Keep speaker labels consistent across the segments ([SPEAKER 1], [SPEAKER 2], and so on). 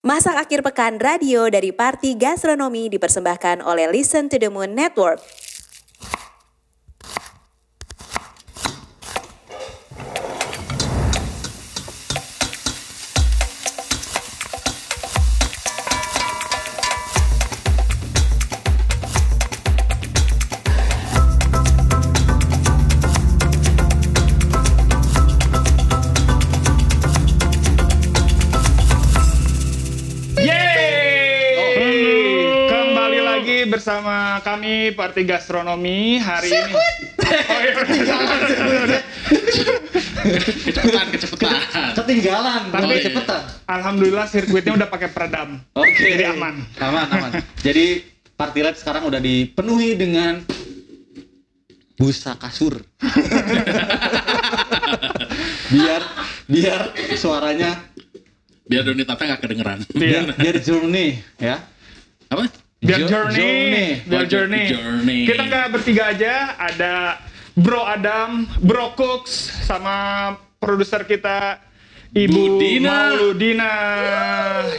[SPEAKER 1] Masak akhir pekan radio dari Parti Gastronomi dipersembahkan oleh Listen to the Moon Network.
[SPEAKER 2] Bersama kami Parti Gastronomi hari ini. Oh iya,
[SPEAKER 3] Kecepatan, kecepatan.
[SPEAKER 4] Ketinggalan,
[SPEAKER 2] Tapi-
[SPEAKER 4] bukan kecepatan.
[SPEAKER 2] Alhamdulillah sirkuitnya udah pakai peredam.
[SPEAKER 4] Oke.
[SPEAKER 2] Jadi aman.
[SPEAKER 4] Aman, aman. Jadi Party Lab sekarang udah dipenuhi dengan busa kasur. biar biar suaranya
[SPEAKER 3] Biar Doni Tata nggak kedengeran.
[SPEAKER 2] Iya.
[SPEAKER 4] biar journey ya.
[SPEAKER 3] Apa?
[SPEAKER 2] Biar
[SPEAKER 4] Jo-
[SPEAKER 2] journey,
[SPEAKER 4] journey.
[SPEAKER 2] biar journey.
[SPEAKER 3] journey.
[SPEAKER 2] Kita nggak bertiga aja, ada Bro Adam, Bro Cooks, sama produser kita Ibu
[SPEAKER 3] Bu Dina.
[SPEAKER 2] Mauludina.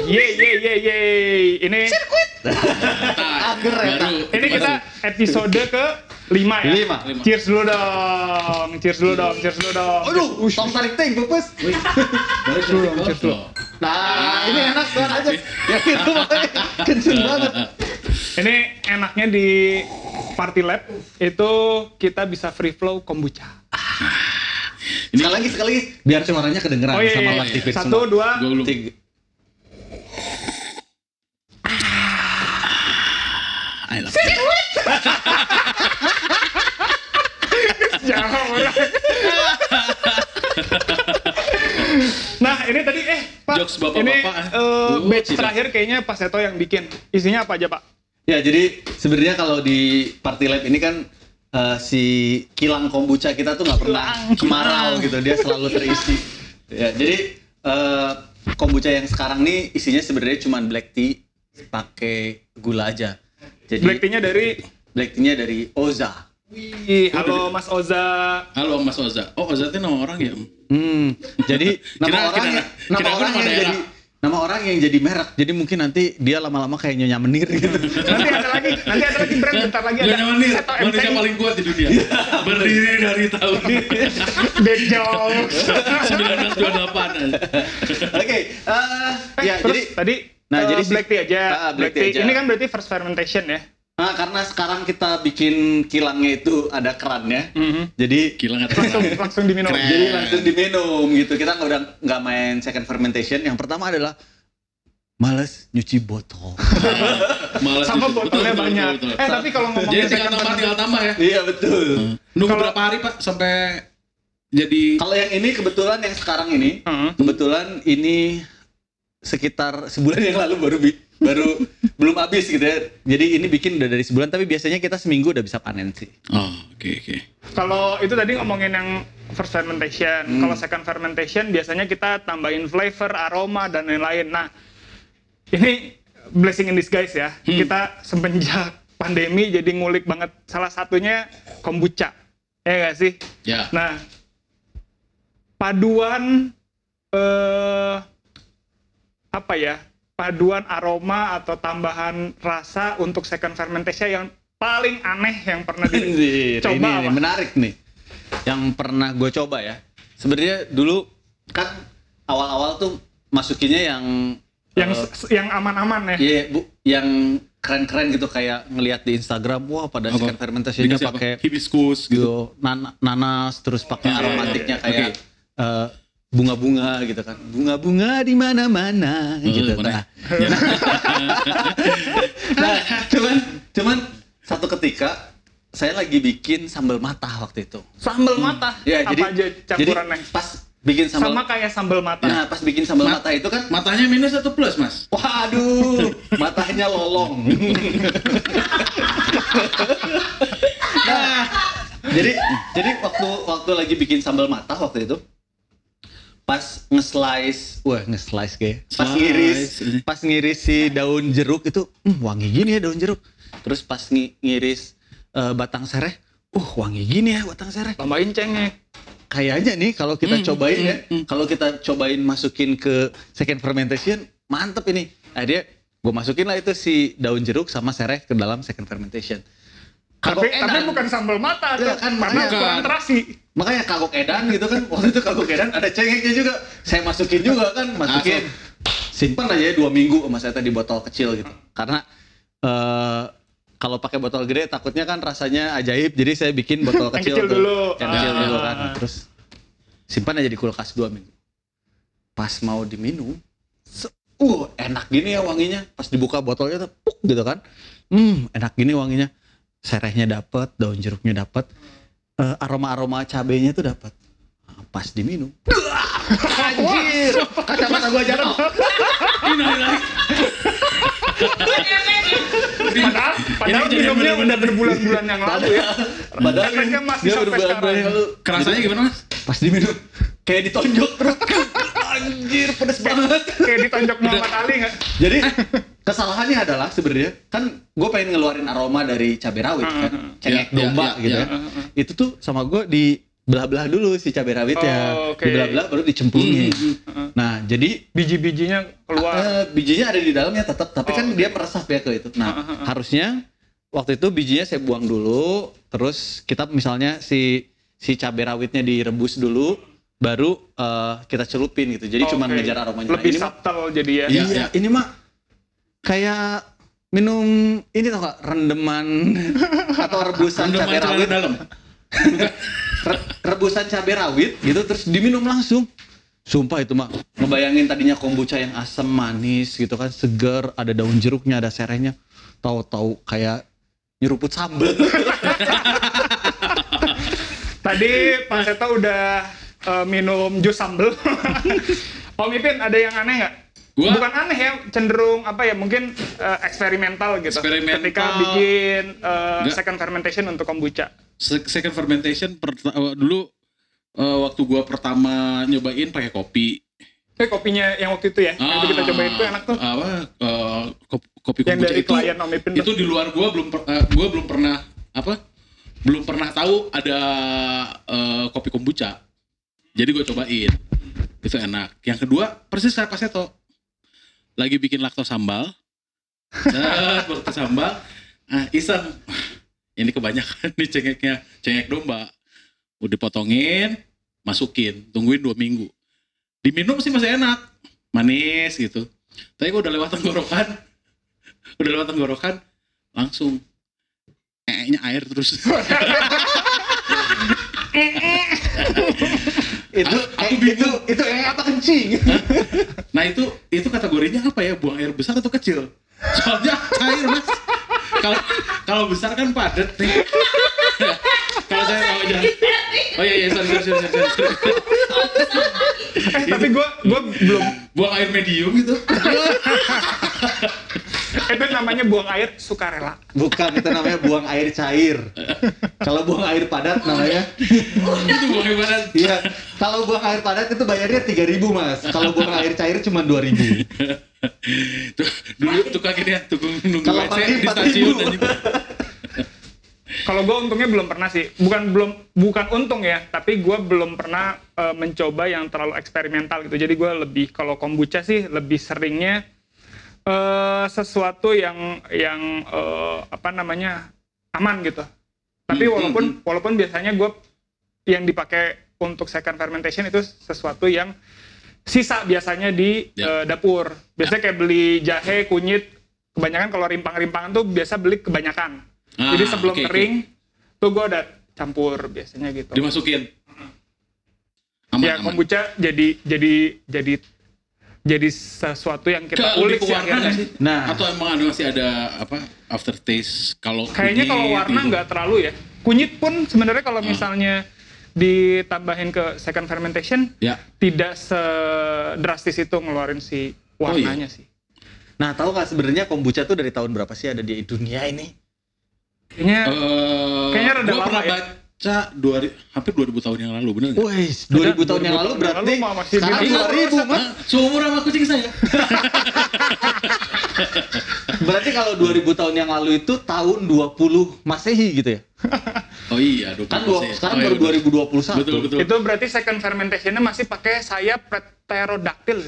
[SPEAKER 2] Yeay, yeay, yeay, yeay. Ini
[SPEAKER 3] Nah,
[SPEAKER 4] Ager ya,
[SPEAKER 3] baru.
[SPEAKER 2] ini kita episode ke 5 ya.
[SPEAKER 4] Lima.
[SPEAKER 3] Lima.
[SPEAKER 2] Cheers dulu dong. Cheers dulu dong. Cheers dulu dong.
[SPEAKER 4] Aduh, tong tarik ting, pupus.
[SPEAKER 3] Baru
[SPEAKER 2] dulu, cheers dulu.
[SPEAKER 4] Nah, ini enak banget aja. Ya itu makanya kenceng banget.
[SPEAKER 2] Ini enaknya di Party Lab itu kita bisa free flow kombucha.
[SPEAKER 4] Sekali lagi, sekali lagi. Biar suaranya kedengeran
[SPEAKER 2] Oh iya,
[SPEAKER 4] sama
[SPEAKER 2] iya,
[SPEAKER 4] Mas
[SPEAKER 2] iya. Satu,
[SPEAKER 4] semua.
[SPEAKER 2] dua.
[SPEAKER 4] Tiga.
[SPEAKER 3] I love you.
[SPEAKER 2] Jangan nah ini tadi eh Pak,
[SPEAKER 3] Jokes bapak-bapak,
[SPEAKER 2] ini
[SPEAKER 3] ah.
[SPEAKER 2] eh,
[SPEAKER 3] Uh,
[SPEAKER 2] batch
[SPEAKER 3] tidak.
[SPEAKER 2] terakhir kayaknya Pak Seto yang bikin. Isinya apa aja Pak?
[SPEAKER 4] Ya, jadi sebenarnya kalau di Party Lab ini kan eh, si kilang kombucha kita tuh nggak pernah kemarau gitu, dia selalu terisi. Ya, jadi eh, kombucha yang sekarang nih isinya sebenarnya cuma black tea pakai gula aja. Jadi
[SPEAKER 2] Black tea-nya dari
[SPEAKER 4] black tea-nya dari Oza.
[SPEAKER 2] Wih, halo Mas Oza.
[SPEAKER 3] Halo Mas Oza. Oh Oza itu nama orang ya?
[SPEAKER 4] Hmm, jadi nama
[SPEAKER 3] Kira-
[SPEAKER 4] orang
[SPEAKER 3] kira-
[SPEAKER 4] yang, nama
[SPEAKER 3] kira-
[SPEAKER 4] orang
[SPEAKER 3] nama
[SPEAKER 4] yang
[SPEAKER 3] daerah.
[SPEAKER 4] jadi nama orang yang jadi merek. Jadi mungkin nanti dia lama-lama kayak Nyonya Menir gitu.
[SPEAKER 2] Nanti ada lagi, nanti ada lagi brand bentar lagi ada
[SPEAKER 3] nih,
[SPEAKER 2] Seto
[SPEAKER 3] manusia paling kuat di dunia. Berdiri dari tahun
[SPEAKER 2] Bad jokes.
[SPEAKER 3] 1928.
[SPEAKER 4] Oke, eh, ya
[SPEAKER 2] terus
[SPEAKER 4] jadi
[SPEAKER 2] tadi
[SPEAKER 4] Nah,
[SPEAKER 2] eh,
[SPEAKER 4] jadi
[SPEAKER 2] black tea aja.
[SPEAKER 4] Ah, black tea aja.
[SPEAKER 2] Ini kan berarti first fermentation ya.
[SPEAKER 4] Nah, karena sekarang kita bikin kilangnya itu ada kerannya, jadi
[SPEAKER 3] Gila nggak
[SPEAKER 2] Langsung langsung diminum.
[SPEAKER 3] Keren.
[SPEAKER 4] jadi langsung diminum gitu. Kita nggak udah nggak main second fermentation. Yang pertama adalah males nyuci botol.
[SPEAKER 3] Malas
[SPEAKER 2] Sama
[SPEAKER 3] justru.
[SPEAKER 2] botolnya
[SPEAKER 3] Betul,
[SPEAKER 2] banyak.
[SPEAKER 3] betul, betul.
[SPEAKER 2] Eh tapi kalau ngomongin
[SPEAKER 3] Jadi tinggal
[SPEAKER 2] second
[SPEAKER 3] tambah, tinggal tambah ya.
[SPEAKER 4] iya betul.
[SPEAKER 3] Nunggu
[SPEAKER 2] Kalau-
[SPEAKER 3] berapa hari Pak sampai jadi
[SPEAKER 4] Kalau yang ini kebetulan yang sekarang ini,
[SPEAKER 2] Heeh.
[SPEAKER 4] kebetulan ini sekitar sebulan yang lalu baru baru belum habis gitu ya. Jadi ini bikin udah dari sebulan, tapi biasanya kita seminggu udah bisa panen sih.
[SPEAKER 3] Oh, oke oke.
[SPEAKER 2] Kalau itu tadi ngomongin yang first fermentation,
[SPEAKER 4] Hmm.
[SPEAKER 2] kalau second fermentation biasanya kita tambahin flavor, aroma dan lain-lain. Nah, ini blessing in disguise ya.
[SPEAKER 4] Hmm.
[SPEAKER 2] Kita semenjak pandemi jadi ngulik banget. Salah satunya kombucha, ya nggak sih?
[SPEAKER 3] Ya.
[SPEAKER 2] Nah, paduan eh apa ya? Paduan aroma atau tambahan rasa untuk second fermentation yang paling aneh yang pernah
[SPEAKER 4] Anjir,
[SPEAKER 2] dicoba
[SPEAKER 4] ini,
[SPEAKER 2] apa?
[SPEAKER 4] ini menarik nih. Yang pernah gue coba ya. Sebenarnya dulu kan awal-awal tuh masukinnya yang
[SPEAKER 2] yang s- yang aman-aman ya.
[SPEAKER 4] Iya, Bu, yang keren-keren gitu kayak ngelihat di Instagram, wah pada
[SPEAKER 3] Apa?
[SPEAKER 4] second
[SPEAKER 3] apa?
[SPEAKER 4] pakai
[SPEAKER 3] hibiscus gitu.
[SPEAKER 4] gitu nan- nanas terus pakai
[SPEAKER 3] Ah,
[SPEAKER 4] aromatiknya
[SPEAKER 3] iya,
[SPEAKER 4] kayak eh, bunga-bunga gitu kan. Bunga-bunga di mana-mana
[SPEAKER 3] Oh,
[SPEAKER 4] gitu.
[SPEAKER 3] mana?
[SPEAKER 4] Nah, nah, cuman cuman satu ketika saya lagi bikin sambal matah waktu itu.
[SPEAKER 2] Sambal mata.
[SPEAKER 4] Ya,
[SPEAKER 2] apa
[SPEAKER 4] jadi
[SPEAKER 2] aja campurannya?
[SPEAKER 4] Jadi pas bikin sambal
[SPEAKER 2] Sama kayak sambal mata.
[SPEAKER 4] Nah, pas bikin sambal
[SPEAKER 3] Ma-
[SPEAKER 4] matah itu kan
[SPEAKER 3] Matanya minus atau plus, Mas?
[SPEAKER 4] Waduh, matanya lolong. nah, jadi jadi waktu waktu lagi bikin sambal matah waktu itu pas nge-slice, wah nge-slice kayak pas
[SPEAKER 3] Slice.
[SPEAKER 4] ngiris, pas ngiris si daun jeruk itu, hmm, wangi gini ya daun jeruk. Terus pas ngi- ngiris eh, batang sereh, uh wangi gini ya batang sereh.
[SPEAKER 2] Tambahin cengek.
[SPEAKER 4] Kayaknya nih kalau kita
[SPEAKER 3] Hmm,
[SPEAKER 4] cobain
[SPEAKER 3] hmm,
[SPEAKER 4] ya,
[SPEAKER 3] hmm.
[SPEAKER 4] kalau kita cobain masukin ke second fermentation, mantep ini. Nah dia gue masukin lah itu si daun jeruk sama sereh ke dalam second fermentation. Kagok
[SPEAKER 2] Tapi, tapi
[SPEAKER 4] edan.
[SPEAKER 2] bukan sambal mata tuh,
[SPEAKER 4] kan, makanya.
[SPEAKER 2] kurang terasi.
[SPEAKER 4] Makanya kagok edan gitu kan. Waktu itu kagok edan ada cengeknya juga. Saya masukin juga kan, masukin. Simpan aja ya dua minggu sama saya tadi botol kecil gitu. Karena eh kalau pakai botol gede takutnya kan rasanya ajaib. Jadi saya bikin botol
[SPEAKER 2] Yang
[SPEAKER 4] kecil,
[SPEAKER 2] kecil
[SPEAKER 4] tuh.
[SPEAKER 2] dulu.
[SPEAKER 4] Yang kecil
[SPEAKER 2] Ah.
[SPEAKER 4] dulu kan. Terus simpan aja di kulkas dua minggu. Pas mau diminum, uh enak gini ya wanginya. Pas dibuka botolnya tuh, puk gitu kan. Hmm, enak gini wanginya. Serehnya dapet, daun jeruknya dapet, eh, aroma-aroma cabenya tuh dapat. Nah, Pas diminum, anjir, kacamata gua jalan.
[SPEAKER 2] Padahal, padahal
[SPEAKER 3] Ini
[SPEAKER 2] minumnya
[SPEAKER 3] bener-bener.
[SPEAKER 2] udah berbulan-bulan yang lalu ya.
[SPEAKER 4] Padahal
[SPEAKER 2] masih sampai sekarang.
[SPEAKER 3] Kerasanya gimana mas?
[SPEAKER 4] Pas diminum, kayak ditonjok terus. Anjir, pedes banget.
[SPEAKER 2] Kayak ditonjok Muhammad Ali nggak?
[SPEAKER 4] Jadi kesalahannya adalah sebenarnya kan gue pengen ngeluarin aroma dari cabai rawit kan, cengek
[SPEAKER 3] Iya,
[SPEAKER 4] domba
[SPEAKER 3] iya,
[SPEAKER 4] gitu
[SPEAKER 3] iya.
[SPEAKER 4] kan. Itu tuh sama gue di belah-belah dulu si cabai rawitnya,
[SPEAKER 2] Oh, oke.
[SPEAKER 4] dibelah-belah baru dicemplungin. Nah jadi
[SPEAKER 2] Biji-bijinya keluar.
[SPEAKER 4] Eh, bijinya ada di dalamnya tetap, tapi
[SPEAKER 2] Oh,
[SPEAKER 4] kan
[SPEAKER 2] oke.
[SPEAKER 4] dia meresap ya ke itu. Nah, harusnya waktu itu bijinya saya buang dulu, terus kita misalnya si si cabai rawitnya direbus dulu, baru eh, kita celupin gitu. Jadi cuma
[SPEAKER 2] Oke.
[SPEAKER 4] ngejar aromanya. Nah,
[SPEAKER 2] Lebih
[SPEAKER 4] ini mah,
[SPEAKER 2] subtle jadi ya.
[SPEAKER 3] Iya,
[SPEAKER 4] iya. ini mah kayak minum ini tau gak rendeman atau rebusan
[SPEAKER 3] Rendeman
[SPEAKER 4] cabai rawit
[SPEAKER 3] dalam.
[SPEAKER 4] Re- rebusan cabai rawit gitu terus diminum langsung sumpah itu mah ngebayangin tadinya kombucha yang asam manis gitu kan seger ada daun jeruknya ada serehnya tahu-tahu kayak nyeruput sambel
[SPEAKER 2] Tadi Pak Seto udah eh, minum jus sambel. Om Ipin ada yang aneh nggak?
[SPEAKER 3] Gua-
[SPEAKER 2] Bukan aneh ya, cenderung apa ya? Mungkin eh, eksperimental gitu.
[SPEAKER 3] Eksperimental.
[SPEAKER 2] Ketika bikin
[SPEAKER 3] Nggak.
[SPEAKER 2] second fermentation untuk kombucha.
[SPEAKER 3] Se- Second fermentation eh, dulu eh, waktu gua pertama nyobain pakai kopi.
[SPEAKER 2] Eh kopinya yang waktu itu ya, yang itu kita cobain itu enak tuh.
[SPEAKER 3] Ah, Apa? eh, kopi, kopi
[SPEAKER 2] Yang
[SPEAKER 3] kombucha
[SPEAKER 2] dari
[SPEAKER 3] itu
[SPEAKER 2] klien Om Ipin
[SPEAKER 3] itu
[SPEAKER 2] tuh.
[SPEAKER 3] di luar gua belum per- eh, gua belum pernah apa? Belum pernah tahu ada eh, kopi kombucha. Jadi gua cobain. Itu enak. Yang kedua persis kayak Paseto. Lagi bikin lakto sambal. Waktu sambal. Ah, iseng. Ini kebanyakan nih cengeknya. Cengek domba. Udah potongin, masukin, tungguin dua minggu. Diminum sih masih enak, manis gitu. Tapi gua udah lewat tenggorokan, udah lewat tenggorokan, langsung eh air terus.
[SPEAKER 4] itu
[SPEAKER 3] Aku
[SPEAKER 4] eh,
[SPEAKER 3] bingung.
[SPEAKER 4] itu itu eh apa kencing
[SPEAKER 3] Nah itu itu kategorinya apa ya? Buang air besar atau kecil? Soalnya cair mas. Kalau kalau besar kan padat nih. kalau saya kalau jangan. Oh iya iya sorry sorry sorry. sorry, sorry.
[SPEAKER 2] Eh tapi gue gua belum
[SPEAKER 3] Buang air medium gitu.
[SPEAKER 2] itu namanya buang air sukarela.
[SPEAKER 4] bukan itu namanya buang air cair kalau buang air padat namanya
[SPEAKER 3] itu buang air padat.
[SPEAKER 4] Iya, kalau buang air padat itu bayarnya 3000 mas. Kalau buang air cair cuma 2000
[SPEAKER 3] Tuh, dulu tukang ini ya, tukang nunggu
[SPEAKER 4] Kalau
[SPEAKER 3] WC di
[SPEAKER 4] 4.000.
[SPEAKER 3] stasiun.
[SPEAKER 2] Kalau gue untungnya belum pernah sih, bukan belum bukan untung ya, tapi gue belum pernah eh, mencoba yang terlalu eksperimental gitu. Jadi gue lebih kalau kombucha sih lebih seringnya eh, sesuatu yang yang eh, apa namanya aman gitu. Tapi
[SPEAKER 3] Hmm,
[SPEAKER 2] walaupun
[SPEAKER 3] hmm,
[SPEAKER 2] walaupun biasanya gue yang dipakai untuk second fermentation itu sesuatu yang sisa biasanya di
[SPEAKER 3] Ya.
[SPEAKER 2] eh, dapur. Biasanya kayak beli jahe, kunyit, kebanyakan kalau rimpang-rimpangan tuh biasa beli kebanyakan.
[SPEAKER 3] Ah,
[SPEAKER 2] Jadi sebelum
[SPEAKER 3] oke.
[SPEAKER 2] kering tuh gue udah campur biasanya gitu.
[SPEAKER 3] dimasukin. Aman,
[SPEAKER 2] ya
[SPEAKER 3] aman.
[SPEAKER 2] kombucha jadi jadi jadi jadi sesuatu yang
[SPEAKER 3] Ke
[SPEAKER 2] kita
[SPEAKER 3] lebih
[SPEAKER 2] ulik
[SPEAKER 3] ke
[SPEAKER 2] sih
[SPEAKER 3] warna
[SPEAKER 2] akhirnya.
[SPEAKER 3] nggak sih?
[SPEAKER 4] Nah.
[SPEAKER 3] Atau emang ada masih ada apa aftertaste kalau
[SPEAKER 2] Kayaknya kalau warna
[SPEAKER 3] gitu?
[SPEAKER 2] nggak terlalu ya. Kunyit pun sebenarnya kalau
[SPEAKER 3] Ah.
[SPEAKER 2] misalnya ditambahin ke second fermentation
[SPEAKER 3] Ya.
[SPEAKER 2] tidak sedrastis itu ngeluarin si
[SPEAKER 3] Oh, iya.
[SPEAKER 2] warnanya sih.
[SPEAKER 4] Nah, tahu nggak sebenarnya kombucha tuh dari tahun berapa sih ada di dunia ini?
[SPEAKER 2] Kayaknya
[SPEAKER 3] Eh,
[SPEAKER 2] Kayaknya rada lama
[SPEAKER 3] pernah
[SPEAKER 2] ya.
[SPEAKER 3] Baca dua, hampir 2000 tahun yang lalu, bener nggak?
[SPEAKER 4] Wih, 2000 tahun yang
[SPEAKER 2] 2000
[SPEAKER 4] lalu
[SPEAKER 2] tahun
[SPEAKER 4] berarti
[SPEAKER 2] yang lalu mah masih
[SPEAKER 4] sekarang
[SPEAKER 2] bilang,
[SPEAKER 4] 2000 mas.
[SPEAKER 3] Seumur sama kucing saya.
[SPEAKER 4] Berarti kalau 2000 tahun yang lalu itu tahun 20 Masehi gitu ya?
[SPEAKER 3] Oh iya, 20
[SPEAKER 4] Kan dua, sekarang
[SPEAKER 3] oh, iya,
[SPEAKER 4] baru
[SPEAKER 3] betul.
[SPEAKER 4] 2021.
[SPEAKER 3] Betul, betul.
[SPEAKER 2] Itu berarti second fermentationnya masih pakai sayap pterodactyl.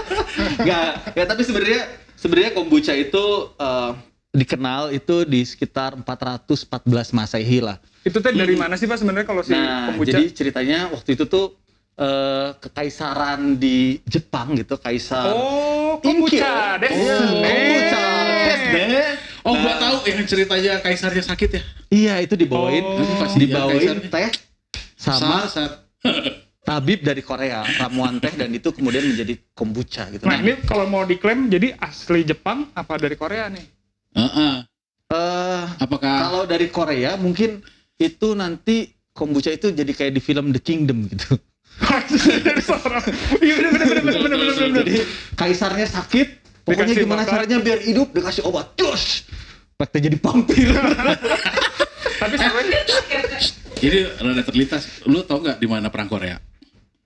[SPEAKER 4] Enggak, ya tapi sebenarnya sebenarnya kombucha itu eh, dikenal itu di sekitar 414 Masehi lah.
[SPEAKER 2] Itu teh dari mana sih Pak sebenarnya kalau si
[SPEAKER 4] Nah,
[SPEAKER 2] kombucha?
[SPEAKER 4] jadi ceritanya waktu itu tuh eh, kekaisaran di Jepang gitu, kaisar
[SPEAKER 2] oh, kombucha. Des.
[SPEAKER 4] Oh, kombucha. Des, deh.
[SPEAKER 3] Oh, gua
[SPEAKER 4] Nah,
[SPEAKER 3] tahu yang ceritanya kaisarnya sakit ya.
[SPEAKER 4] Iya, itu dibawain,
[SPEAKER 2] Oh.
[SPEAKER 3] Pasti
[SPEAKER 4] dibawain
[SPEAKER 3] kaisarnya.
[SPEAKER 4] teh sama
[SPEAKER 3] Saat-
[SPEAKER 4] tabib dari Korea, ramuan teh dan itu kemudian menjadi kombucha gitu.
[SPEAKER 2] Nah, ini kalau mau diklaim jadi asli Jepang apa dari Korea nih?
[SPEAKER 3] Heeh.
[SPEAKER 4] eh
[SPEAKER 3] Apakah
[SPEAKER 4] kalau dari Korea mungkin itu nanti kombucha itu jadi kayak di film The Kingdom gitu.
[SPEAKER 2] Iya bener bener bener bener bener bener. bener.
[SPEAKER 4] Jadi kaisarnya sakit, pokoknya
[SPEAKER 2] Dikasih
[SPEAKER 4] gimana
[SPEAKER 2] makan.
[SPEAKER 4] caranya biar hidup dikasih obat. Jos. Pasti jadi vampir.
[SPEAKER 2] Tapi sebenarnya
[SPEAKER 3] ini rada terlintas? Lu tau nggak di mana perang Korea?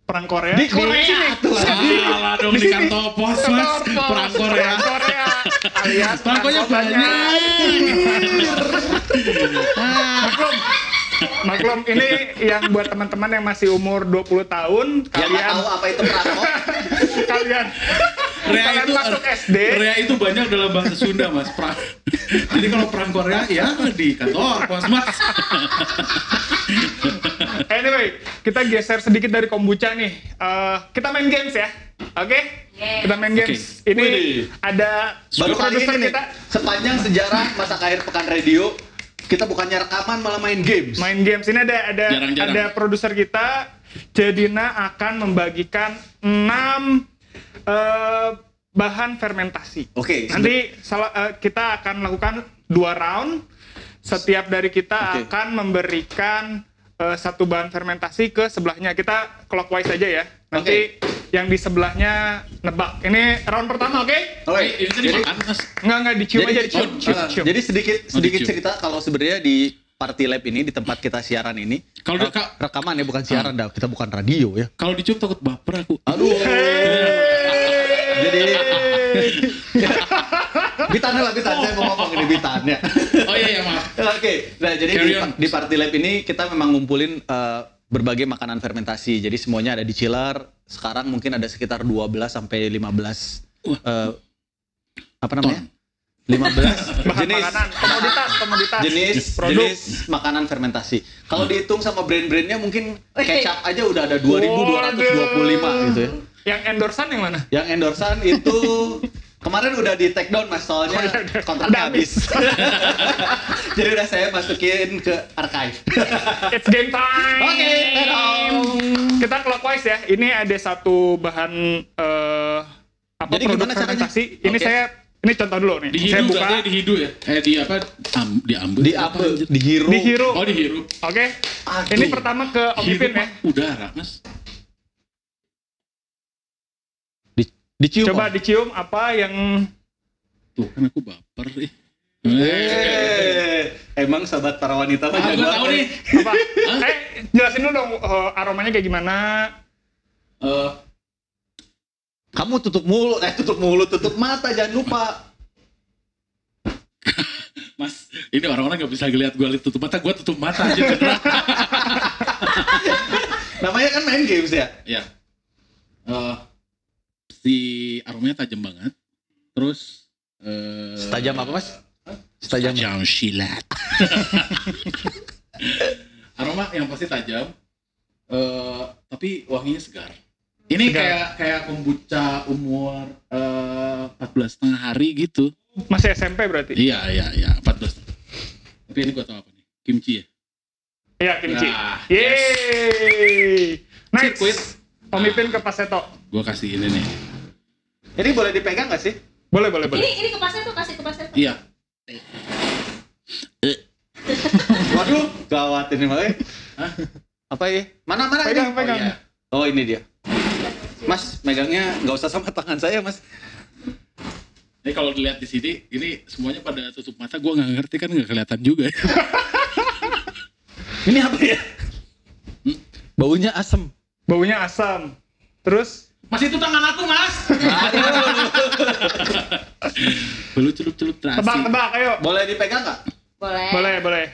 [SPEAKER 2] perang Korea
[SPEAKER 4] Di Korea
[SPEAKER 2] sini.
[SPEAKER 4] tuh.
[SPEAKER 3] Salah dong di kantor pos mas.
[SPEAKER 2] Kantor pos,
[SPEAKER 3] Perang Korea.
[SPEAKER 2] Perang Korea. Alias kotanya.
[SPEAKER 3] banyak.
[SPEAKER 2] Maklum. Maklum ini yang buat teman-teman yang masih umur 20 tahun
[SPEAKER 4] Yang nggak
[SPEAKER 2] kalian
[SPEAKER 4] tahu apa itu perangkok.
[SPEAKER 2] kalian
[SPEAKER 3] Rea
[SPEAKER 2] kalian
[SPEAKER 3] itu
[SPEAKER 2] masuk SD
[SPEAKER 3] Rea itu banyak dalam bahasa Sunda mas. Perang. Jadi kalau perang Korea ya di kantor pos mas.
[SPEAKER 2] Anyway, kita geser sedikit dari kombucha nih. Eh, kita main games ya. Oke? Kita main games. Ini
[SPEAKER 4] Widih.
[SPEAKER 2] ada
[SPEAKER 4] Baru kali
[SPEAKER 2] produser
[SPEAKER 4] ini nih,
[SPEAKER 2] kita
[SPEAKER 4] sepanjang sejarah masa akhir pekan radio, kita bukannya rekaman malah main games.
[SPEAKER 2] main games. Ini ada ada
[SPEAKER 3] Jarang-jarang.
[SPEAKER 2] ada produser kita Jadina akan membagikan 6 eh, bahan fermentasi.
[SPEAKER 4] Oke,
[SPEAKER 2] Nanti salah, eh, kita akan lakukan dua round. Setiap dari kita
[SPEAKER 4] Oke.
[SPEAKER 2] akan memberikan eh, satu bahan fermentasi ke sebelahnya. Kita clockwise aja ya. Nanti yang di sebelahnya nebak. Ini round pertama, oke?
[SPEAKER 4] Oke,
[SPEAKER 3] Ini kan
[SPEAKER 4] jadi
[SPEAKER 3] dimakan mas.
[SPEAKER 2] Enggak enggak dicium
[SPEAKER 4] Jadi-
[SPEAKER 2] aja dicium.
[SPEAKER 3] oh,
[SPEAKER 2] cium,
[SPEAKER 4] Uh,
[SPEAKER 2] cium.
[SPEAKER 4] jadi sedikit
[SPEAKER 3] Oh,
[SPEAKER 4] sedikit cerita kalau sebenarnya di Party Lab ini di tempat kita siaran ini
[SPEAKER 3] Kalau
[SPEAKER 4] uh,
[SPEAKER 3] ka-
[SPEAKER 4] rekaman ya bukan siaran dah kita bukan radio ya.
[SPEAKER 3] Kalau dicium takut baper aku.
[SPEAKER 4] Aduh. Jadi Bitan lah Bitan saya mau ngomong ini Bitan ya.
[SPEAKER 3] Oh iya iya maaf.
[SPEAKER 4] Oke, nah jadi di, di Party Lab ini kita memang ngumpulin eh, berbagai makanan fermentasi. Jadi semuanya ada di chiller. Sekarang mungkin ada sekitar 12 sampai 15 eh, apa namanya? 15
[SPEAKER 2] Bahan
[SPEAKER 4] jenis
[SPEAKER 2] makanan, komoditas, komoditas.
[SPEAKER 4] jenis
[SPEAKER 2] produk.
[SPEAKER 4] jenis makanan fermentasi. Kalau dihitung sama brand-brandnya mungkin kecap aja udah ada 2225 gitu ya.
[SPEAKER 2] Yang endorsan yang mana?
[SPEAKER 4] Yang endorsan itu kemarin udah di take down mas soalnya
[SPEAKER 2] Oh, iya, udah.
[SPEAKER 4] kontraknya habis. Jadi udah saya masukin ke archive.
[SPEAKER 2] It's game time.
[SPEAKER 4] Oke, dong.
[SPEAKER 2] Kita clockwise ya. Ini ada satu bahan eh apa
[SPEAKER 4] Jadi
[SPEAKER 2] produk
[SPEAKER 4] gimana caranya?
[SPEAKER 2] Ini
[SPEAKER 4] Oke.
[SPEAKER 2] saya ini contoh dulu nih.
[SPEAKER 3] Di
[SPEAKER 2] saya buka.
[SPEAKER 3] di hidu ya? Eh di apa? Am, di ambil.
[SPEAKER 4] Di
[SPEAKER 3] apa?
[SPEAKER 4] apa? Di hero.
[SPEAKER 2] Dihirup.
[SPEAKER 3] Oh dihirup.
[SPEAKER 2] Oke.
[SPEAKER 4] Aduh.
[SPEAKER 2] Ini pertama ke Om Ipin ya.
[SPEAKER 3] udara mas.
[SPEAKER 4] Dicium.
[SPEAKER 2] Coba
[SPEAKER 4] Om.
[SPEAKER 2] dicium apa yang
[SPEAKER 3] Tuh kan aku baper nih.
[SPEAKER 4] Eh, emang sahabat para wanita mah
[SPEAKER 3] Ah,
[SPEAKER 4] jagoan
[SPEAKER 3] tahu nih.
[SPEAKER 2] apa? eh, jelasin dulu dong eh, aromanya kayak gimana.
[SPEAKER 3] Eh,
[SPEAKER 4] Kamu tutup mulut, eh tutup mulut, tutup mata, jangan lupa.
[SPEAKER 3] mas, ini orang-orang nggak bisa ngeliat gue tutup mata, gue tutup mata aja.
[SPEAKER 4] Namanya kan main games ya.
[SPEAKER 3] ya. Eh, si aromanya tajam banget. Terus. eh,
[SPEAKER 4] Setajam apa mas? Setajam.
[SPEAKER 3] Tajam silat. Aroma yang pasti tajam. eh tapi wanginya segar. Ini
[SPEAKER 2] Segar.
[SPEAKER 3] kayak kayak kombucha umur eh 14 setengah hari gitu.
[SPEAKER 2] Masih SMP berarti?
[SPEAKER 3] Iya, iya, iya, 14. Tapi ini gua tahu apa nih? Kimchi ya?
[SPEAKER 2] Iya, kimchi.
[SPEAKER 3] Nah,
[SPEAKER 2] Yeay. Nice.
[SPEAKER 3] Sirkuit.
[SPEAKER 2] Om Ipin ke Paseto.
[SPEAKER 3] Gua kasih ini nih.
[SPEAKER 4] Ini boleh dipegang gak sih?
[SPEAKER 2] Boleh, boleh, boleh.
[SPEAKER 5] Ini ini kepasnya tuh kasih kepasnya tuh.
[SPEAKER 3] Iya.
[SPEAKER 4] Waduh, gawat ini mah. eh.
[SPEAKER 3] Hah?
[SPEAKER 4] Apa ya? Mana mana
[SPEAKER 2] Pegang,
[SPEAKER 4] ini?
[SPEAKER 2] pegang.
[SPEAKER 3] Oh, iya.
[SPEAKER 4] Oh ini dia. Mas, megangnya nggak usah sama tangan saya, Mas.
[SPEAKER 3] Ini kalau dilihat di sini, ini semuanya pada tutup mata. Gua nggak ngerti kan nggak kelihatan juga. ya.
[SPEAKER 4] Ini apa ya? Baunya asem.
[SPEAKER 2] Baunya asam. Terus
[SPEAKER 3] Mas itu tangan aku, Mas. Belum celup-celup terasi.
[SPEAKER 2] tebak-tebak, ayo.
[SPEAKER 4] Boleh dipegang nggak?
[SPEAKER 5] Boleh.
[SPEAKER 2] Boleh, boleh.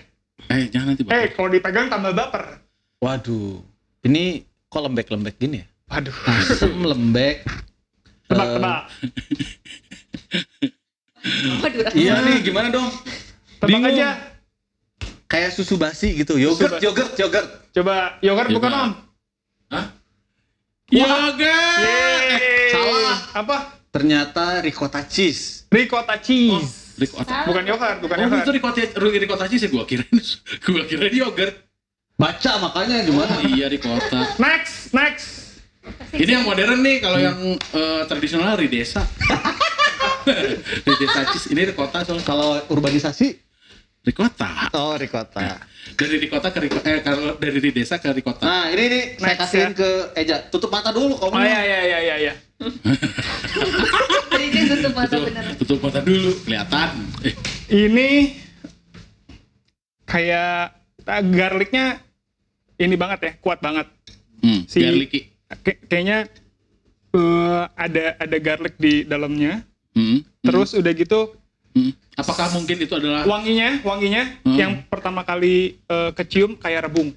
[SPEAKER 3] Eh, jangan nanti
[SPEAKER 2] Eh,
[SPEAKER 3] baper.
[SPEAKER 2] kalau dipegang tambah baper.
[SPEAKER 4] Waduh. Ini kok lembek-lembek gini ya?
[SPEAKER 2] Waduh.
[SPEAKER 4] Asem lembek.
[SPEAKER 2] Tebak,
[SPEAKER 4] Eh,
[SPEAKER 2] tebak.
[SPEAKER 5] Waduh.
[SPEAKER 4] Iya nih, gimana dong?
[SPEAKER 2] Tebak
[SPEAKER 4] bingung.
[SPEAKER 2] aja.
[SPEAKER 4] Kayak susu basi gitu. Yogurt, yogurt, yogurt.
[SPEAKER 2] Coba yogurt bukan
[SPEAKER 3] Yogurt.
[SPEAKER 2] om.
[SPEAKER 3] Hah? Yogurt.
[SPEAKER 2] Yeay.
[SPEAKER 4] Salah.
[SPEAKER 2] Apa?
[SPEAKER 4] Ternyata ricotta cheese.
[SPEAKER 2] Ricotta cheese.
[SPEAKER 3] Ricotta.
[SPEAKER 2] Bukan yogurt, bukan
[SPEAKER 3] Oh, itu
[SPEAKER 2] yogurt.
[SPEAKER 3] ricotta, ricotta cheese ya gua kirain. gua kirain yogurt.
[SPEAKER 4] Baca makanya gimana?
[SPEAKER 3] Oh, iya ricotta.
[SPEAKER 2] Next, next.
[SPEAKER 3] Ini yang modern nih, kalau yang eh, tradisional ridesa. ridesa cheese, ini ricotta soalnya.
[SPEAKER 4] Kalau urbanisasi,
[SPEAKER 3] Ricotta.
[SPEAKER 4] oh ricotta.
[SPEAKER 3] Dari ricotta ke ricotta, eh kalau dari ridesa ke ricotta.
[SPEAKER 4] Nah ini nih saya
[SPEAKER 2] Next,
[SPEAKER 4] kasihin
[SPEAKER 2] ya.
[SPEAKER 4] ke Eja. Tutup mata dulu kamu.
[SPEAKER 2] Oh iya iya iya iya iya.
[SPEAKER 5] Jadi dia tutup mata
[SPEAKER 3] tutup,
[SPEAKER 5] beneran.
[SPEAKER 3] tutup mata dulu, kelihatan. Eh,
[SPEAKER 2] Ini kayak ah, garlicnya ini banget ya, kuat banget.
[SPEAKER 3] hmm,
[SPEAKER 2] Si-
[SPEAKER 3] garlicky.
[SPEAKER 2] Kay- kayaknya eh, ada ada garlic di dalamnya.
[SPEAKER 3] Hmm, hmm,
[SPEAKER 2] Terus udah gitu
[SPEAKER 3] hmm. Apakah mungkin itu adalah
[SPEAKER 2] wanginya, wanginya
[SPEAKER 3] Hmm.
[SPEAKER 2] yang pertama kali eh, kecium kayak rebung.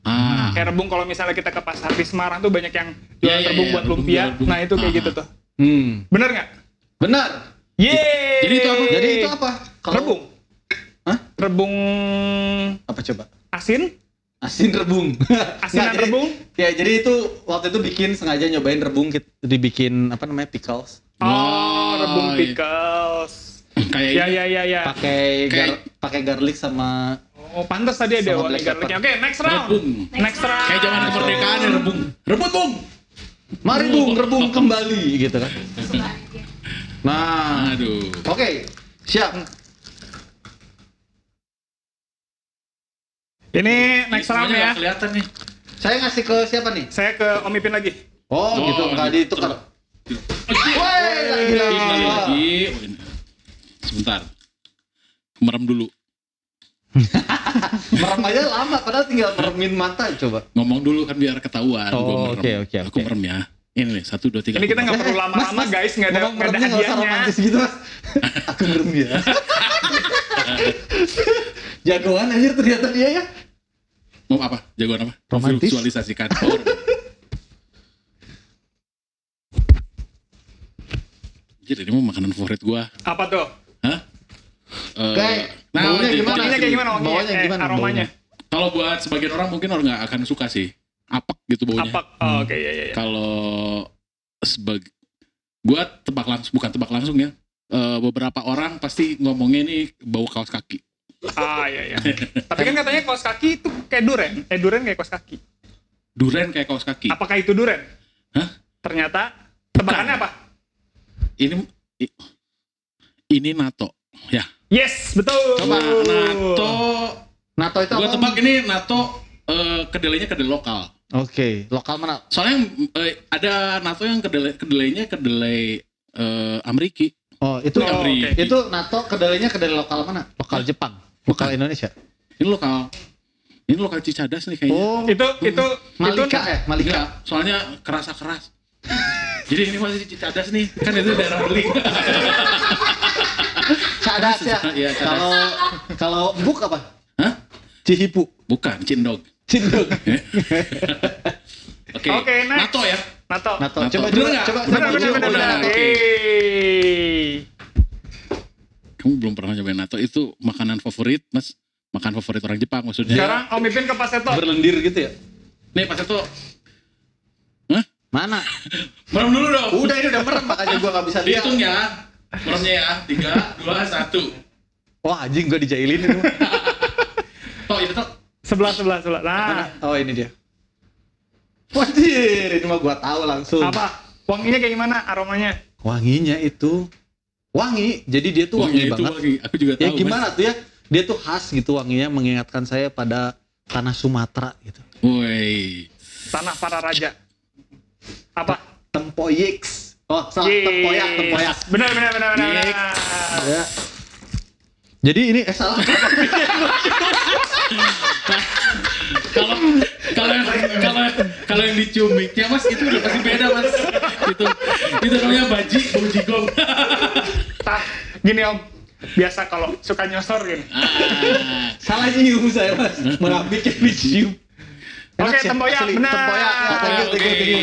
[SPEAKER 3] ah,
[SPEAKER 2] Kayak rebung kalau misalnya kita ke pasar di Semarang tuh banyak yang
[SPEAKER 3] Iya,
[SPEAKER 2] jualan
[SPEAKER 3] iya,
[SPEAKER 2] rebung
[SPEAKER 3] iya,
[SPEAKER 2] buat lumpia.
[SPEAKER 3] rebung.
[SPEAKER 2] Nah, itu kayak
[SPEAKER 3] Ah.
[SPEAKER 2] gitu tuh.
[SPEAKER 4] Hmm.
[SPEAKER 2] Bener nggak?
[SPEAKER 4] Benar.
[SPEAKER 2] Yeay!
[SPEAKER 3] Jadi itu apa?
[SPEAKER 4] Jadi itu apa? Kalau-
[SPEAKER 2] Rebung.
[SPEAKER 4] Hah?
[SPEAKER 2] Rebung
[SPEAKER 4] Apa coba?
[SPEAKER 2] asin?
[SPEAKER 4] Asin rebung.
[SPEAKER 2] Asinan
[SPEAKER 4] Nggak, jadi-
[SPEAKER 2] rebung?
[SPEAKER 4] Ya jadi itu waktu itu bikin sengaja nyobain rebung dibikin apa namanya pickles.
[SPEAKER 2] Oh,
[SPEAKER 3] Oh,
[SPEAKER 2] rebung
[SPEAKER 3] iya. Kayak
[SPEAKER 2] Ya, ya, ya, ya.
[SPEAKER 4] Pakai gar- pakai garlic sama
[SPEAKER 2] Oh, pantas tadi ada wangi garlicnya. Oke, next round.
[SPEAKER 3] Rebung.
[SPEAKER 2] Next round.
[SPEAKER 3] Kayak zaman kemerdekaan ya rebung. Rebut bung.
[SPEAKER 4] Mari bung, rebung kembali gitu kan. Nah,
[SPEAKER 3] Aduh.
[SPEAKER 4] oke, siap.
[SPEAKER 2] Ini next round
[SPEAKER 3] Semuanya
[SPEAKER 2] ya.
[SPEAKER 3] kelihatan nih.
[SPEAKER 4] Saya ngasih ke siapa nih?
[SPEAKER 2] Saya ke Om Ipin lagi.
[SPEAKER 4] Oh,
[SPEAKER 3] Oh,
[SPEAKER 4] gitu, nggak
[SPEAKER 3] gitu.
[SPEAKER 4] ditukar.
[SPEAKER 3] Woi,
[SPEAKER 4] lagi, lagi.
[SPEAKER 3] lagi lagi. Oh, ini. Sebentar. Merem dulu.
[SPEAKER 4] Merem aja lama, padahal tinggal meremin mata coba.
[SPEAKER 3] Ngomong dulu kan biar ketahuan.
[SPEAKER 4] Oh,
[SPEAKER 3] Gua merem.
[SPEAKER 4] oke, oke,
[SPEAKER 3] Aku
[SPEAKER 4] oke.
[SPEAKER 3] merem ya. Ini nih, satu, dua, tiga.
[SPEAKER 2] Ini kita nggak perlu lama-lama guys, nggak ada
[SPEAKER 4] Ngomong
[SPEAKER 2] nggak ada
[SPEAKER 4] meremnya nggak usah
[SPEAKER 2] hadiahnya.
[SPEAKER 4] romantis gitu mas. Aku merem ya. Jagoan anjir ternyata dia ya.
[SPEAKER 3] Mau apa? Jagoan apa?
[SPEAKER 4] Romantis.
[SPEAKER 3] Visualisasikan. Oh, Anjir, ini mau makanan favorit gua.
[SPEAKER 2] Apa tuh?
[SPEAKER 3] Hah? Eh,
[SPEAKER 4] Kayak baunya
[SPEAKER 3] jadi-
[SPEAKER 4] gimana?
[SPEAKER 2] Kayak gimana?
[SPEAKER 4] Bawahnya
[SPEAKER 2] eh,
[SPEAKER 4] gimana
[SPEAKER 2] aromanya.
[SPEAKER 3] Kalau buat sebagian orang mungkin orang nggak akan suka sih. Apek gitu baunya.
[SPEAKER 2] Apa? Oh, Oke, ya, ya, ya.
[SPEAKER 3] Kalau sebag gua tebak langsung bukan tebak langsung ya. Eh, beberapa orang pasti ngomongnya ini bau kaos kaki.
[SPEAKER 2] Ah, ya, ya. Tapi kan katanya kaos kaki itu kayak duren. Eh, duren kayak kaos kaki.
[SPEAKER 3] Duren kayak kaos kaki.
[SPEAKER 2] Apakah itu duren?
[SPEAKER 3] Hah?
[SPEAKER 2] Ternyata tebakannya apa?
[SPEAKER 3] Ini i- ini nato. Ya.
[SPEAKER 2] Yes, betul.
[SPEAKER 3] Coba nato.
[SPEAKER 4] Nato itu
[SPEAKER 3] Gua
[SPEAKER 4] apa?
[SPEAKER 3] tebak ini nato eh, kedelainya kedelai lokal.
[SPEAKER 4] Oke, lokal mana?
[SPEAKER 3] Soalnya eh, ada nato yang kedelai kedelainya kedelai eh, Ameriki.
[SPEAKER 4] Oh, itu
[SPEAKER 2] Oh, oke.
[SPEAKER 4] itu nato kedelainya kedelai lokal mana? Lokal Jepang. Lokal Indonesia.
[SPEAKER 3] Ini lokal. Ini lokal Cicadas nih kayaknya.
[SPEAKER 4] Oh,
[SPEAKER 2] Itu itu
[SPEAKER 4] Malika
[SPEAKER 2] itu
[SPEAKER 4] ya, Malika.
[SPEAKER 3] Enggak, soalnya kerasa keras. Jadi ini masih Cicadas nih, kan itu daerah beli.
[SPEAKER 4] Cadas ya.
[SPEAKER 3] Iya, cadas.
[SPEAKER 4] Kalau kalau buk apa?
[SPEAKER 3] Hah?
[SPEAKER 4] Cihipu.
[SPEAKER 3] Bukan, Cindog.
[SPEAKER 4] Cindog.
[SPEAKER 3] Oke,
[SPEAKER 2] Oke, next.
[SPEAKER 3] NATO ya.
[SPEAKER 2] Nato.
[SPEAKER 4] Nato.
[SPEAKER 3] Nato.
[SPEAKER 4] Coba
[SPEAKER 3] Bener
[SPEAKER 4] coba
[SPEAKER 3] nggak?
[SPEAKER 4] coba.
[SPEAKER 3] Bener,
[SPEAKER 4] dulu.
[SPEAKER 3] Oke.
[SPEAKER 2] Yeay.
[SPEAKER 3] Kamu belum pernah nyobain NATO itu makanan favorit, Mas? Makan favorit orang Jepang maksudnya.
[SPEAKER 2] Sekarang Om Ipin ke Paseto.
[SPEAKER 4] Berlendir gitu ya.
[SPEAKER 3] Nih, pas itu Hah?
[SPEAKER 4] Mana?
[SPEAKER 3] Merem dulu dong.
[SPEAKER 4] Udah ini udah merem makanya gua nggak bisa lihat.
[SPEAKER 3] Dihitung ya. Meremnya ya. Tiga, dua, satu.
[SPEAKER 4] Wah anjing gua dijailin ini.
[SPEAKER 3] Oh, ini tuh.
[SPEAKER 2] Sebelah, sebelah, sebelah. Nah?
[SPEAKER 4] Oh ini dia. Wajir, ini mah gua tahu langsung.
[SPEAKER 2] apa? Wanginya kayak gimana? Aromanya?
[SPEAKER 4] Wanginya itu wangi. Jadi dia tuh wangi,
[SPEAKER 3] Wangi itu
[SPEAKER 4] banget.
[SPEAKER 3] wangi. Aku juga tahu.
[SPEAKER 4] Ya
[SPEAKER 3] Mas.
[SPEAKER 4] gimana tuh ya? Dia tuh khas gitu wanginya mengingatkan saya pada tanah Sumatera gitu.
[SPEAKER 3] Woi.
[SPEAKER 2] Tanah para raja. Apa?
[SPEAKER 4] Tempoyix. Oh, salah tempoyak, tempoyak.
[SPEAKER 2] Benar, benar, benar, benar.
[SPEAKER 4] Ya. Jadi ini eh salah.
[SPEAKER 3] kalau kalau yang kalau kalau yang dicium mic-nya mas itu udah pasti beda mas itu itu namanya baji bau jigong
[SPEAKER 2] Tah, gini Om. biasa kalau suka nyosor gini.
[SPEAKER 3] Ah,
[SPEAKER 4] Salah nyium saya mas. Malah bikin dicium.
[SPEAKER 2] Oke,
[SPEAKER 4] sih,
[SPEAKER 2] tempoyak, benar.
[SPEAKER 4] Tempoyak. Ya, thank you,
[SPEAKER 3] Oke.
[SPEAKER 4] thank you, thank you.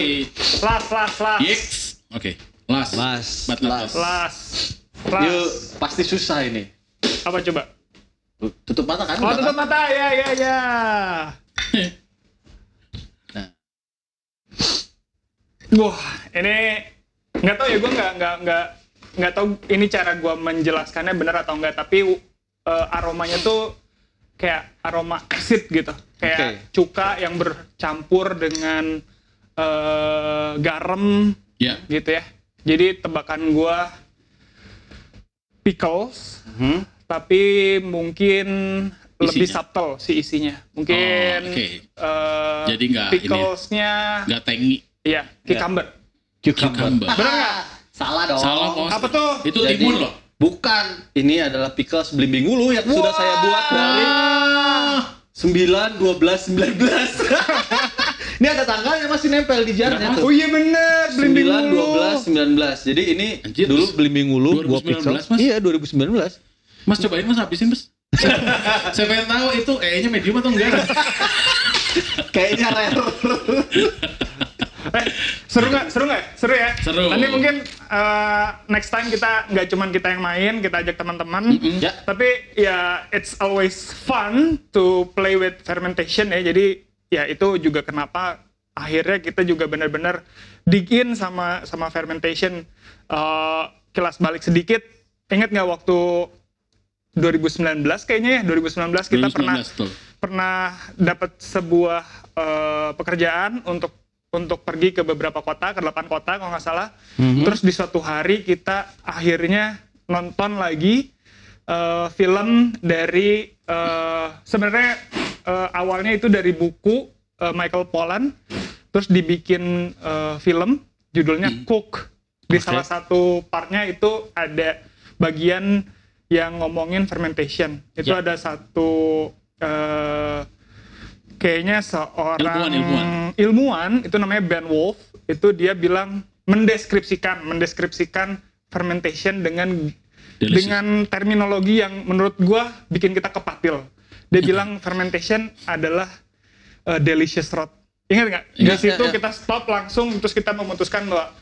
[SPEAKER 2] Las, las, las.
[SPEAKER 3] Yes. Oke. Last.
[SPEAKER 4] Las,
[SPEAKER 3] But last.
[SPEAKER 2] Las. Las.
[SPEAKER 4] Yuk, pasti susah ini.
[SPEAKER 2] Apa coba?
[SPEAKER 4] Tutup mata kan?
[SPEAKER 2] Oh, tutup mata. Ya, ya, ya.
[SPEAKER 4] Nah.
[SPEAKER 2] Wah, ini nggak tahu ya gue nggak nggak nggak nggak tahu ini cara gue menjelaskannya benar atau enggak tapi eh, aromanya tuh kayak aroma acid gitu kayak cuka yang bercampur dengan eh, garam
[SPEAKER 3] Ya.
[SPEAKER 2] gitu ya jadi tebakan gue pickles
[SPEAKER 4] Hmm.
[SPEAKER 2] tapi mungkin lebih
[SPEAKER 3] Isinya.
[SPEAKER 2] subtle si isinya mungkin
[SPEAKER 3] Oh, oke.
[SPEAKER 2] eh,
[SPEAKER 3] Jadi nggak ini ya?
[SPEAKER 2] picklesnya
[SPEAKER 3] Nggak tangy.
[SPEAKER 2] iya cucumber
[SPEAKER 3] Cucumber.
[SPEAKER 2] bener nggak
[SPEAKER 4] Salah dong.
[SPEAKER 3] Salah bos.
[SPEAKER 2] Apa tuh?
[SPEAKER 3] Itu
[SPEAKER 4] Jadi-
[SPEAKER 3] timun loh.
[SPEAKER 4] Bukan. Ini adalah pickles belimbing ulu yang sudah saya buat dari 9, 12, 19. Ini ada tanggalnya masih nempel di jarnya.
[SPEAKER 2] Oh iya bener,
[SPEAKER 4] 9,
[SPEAKER 2] belimbing dulu.
[SPEAKER 4] 12, 19. Jadi ini
[SPEAKER 3] Anjir,
[SPEAKER 4] dulu
[SPEAKER 3] terus
[SPEAKER 4] belimbing ulu gua
[SPEAKER 3] 2019,
[SPEAKER 4] pickles.
[SPEAKER 3] Mas?
[SPEAKER 4] Iya, 2019.
[SPEAKER 3] Mas cobain mas habisin mas. Saya pengen tahu itu E-nya medium atau enggak.
[SPEAKER 4] Kayaknya rare.
[SPEAKER 2] Eh, seru nggak? Seru nggak? Seru ya?
[SPEAKER 3] Seru.
[SPEAKER 2] Nanti mungkin eh, next time kita nggak cuman kita yang main, kita ajak teman-teman.
[SPEAKER 4] Ya.
[SPEAKER 2] Tapi ya it's always fun to play with fermentation ya. Jadi ya itu juga kenapa akhirnya kita juga benar-benar dig in sama sama fermentation. Eh, kilas balik sedikit. Ingat nggak waktu 2019 kayaknya ya 2019 kita
[SPEAKER 3] 2019
[SPEAKER 2] pernah
[SPEAKER 3] tuh.
[SPEAKER 2] pernah dapat sebuah eh, pekerjaan untuk untuk pergi ke beberapa kota, ke delapan kota kalau nggak salah. Terus di suatu hari kita akhirnya nonton lagi eh, film dari eh, sebenarnya eh, awalnya itu dari buku eh, Michael Pollan, terus dibikin eh, film judulnya Cook. Di
[SPEAKER 3] Oke.
[SPEAKER 2] salah satu partnya itu ada bagian yang ngomongin fermentation. Itu
[SPEAKER 3] Ya.
[SPEAKER 2] ada satu eh, kayaknya seorang
[SPEAKER 3] Ilmuwan, ilmuwan.
[SPEAKER 2] ilmuwan, itu namanya Ben Wolf itu dia bilang mendeskripsikan mendeskripsikan fermentation dengan
[SPEAKER 3] Delicious.
[SPEAKER 2] dengan terminologi yang menurut gua bikin kita kepatil. Dia bilang fermentation adalah uh, delicious rot. Ingat nggak? Di
[SPEAKER 3] Ingat,
[SPEAKER 2] situ
[SPEAKER 4] ya, ya.
[SPEAKER 2] kita stop langsung terus kita memutuskan bahwa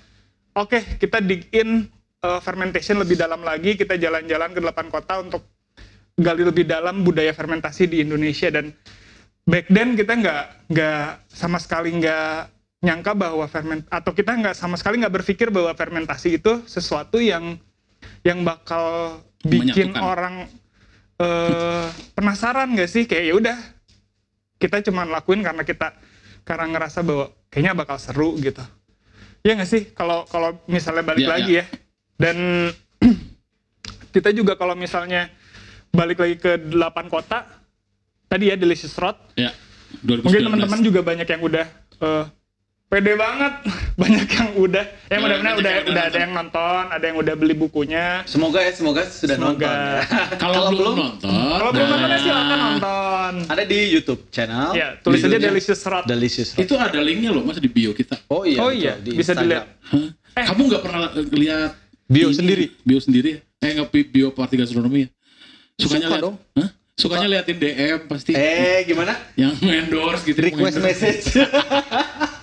[SPEAKER 2] oke kita dig in uh, fermentation lebih dalam lagi, kita jalan-jalan ke delapan kota untuk gali lebih dalam budaya fermentasi di Indonesia dan back then kita nggak nggak sama sekali nggak nyangka bahwa ferment atau kita nggak sama sekali nggak berpikir bahwa fermentasi itu sesuatu yang yang bakal bikin
[SPEAKER 3] Menyatukan.
[SPEAKER 2] orang eh, penasaran nggak sih kayak ya udah kita cuma lakuin karena kita karena ngerasa bahwa kayaknya bakal seru gitu ya nggak sih kalau kalau misalnya balik
[SPEAKER 3] Iya,
[SPEAKER 2] lagi ya dan kita juga kalau misalnya balik lagi ke delapan kota tadi ya delicious rot
[SPEAKER 3] Ya.
[SPEAKER 2] mungkin
[SPEAKER 3] 2019.
[SPEAKER 2] teman-teman juga banyak yang udah eh, pede banget banyak yang udah yang
[SPEAKER 3] Ya,
[SPEAKER 2] mudah-mudahan
[SPEAKER 3] banyak
[SPEAKER 2] udah
[SPEAKER 3] yang udah
[SPEAKER 2] udah ada yang nonton ada yang udah beli bukunya
[SPEAKER 4] Semoga ya, semoga sudah
[SPEAKER 2] Semoga.
[SPEAKER 4] nonton. ya.
[SPEAKER 3] Kalau belum nonton,
[SPEAKER 2] kalau belum nonton ya silakan nonton
[SPEAKER 4] Ada di YouTube channel.
[SPEAKER 2] ya tulis aja delicious rot
[SPEAKER 4] Delicious.
[SPEAKER 3] Itu ada linknya loh mas di bio kita.
[SPEAKER 4] Oh iya.
[SPEAKER 2] oh iya
[SPEAKER 4] di
[SPEAKER 2] bisa dilihat
[SPEAKER 3] Hah?
[SPEAKER 2] Eh.
[SPEAKER 3] Kamu nggak pernah lihat
[SPEAKER 4] Bio
[SPEAKER 3] ini?
[SPEAKER 4] sendiri?
[SPEAKER 3] Bio sendiri? Eh nggak bi- bio party gastronomi ya? Sukanya
[SPEAKER 4] Suka
[SPEAKER 3] lihat?
[SPEAKER 4] dong.
[SPEAKER 3] Hah? Sukanya liatin DM pasti
[SPEAKER 4] Eh, gimana?
[SPEAKER 3] yang endorse gitu.
[SPEAKER 4] Request message.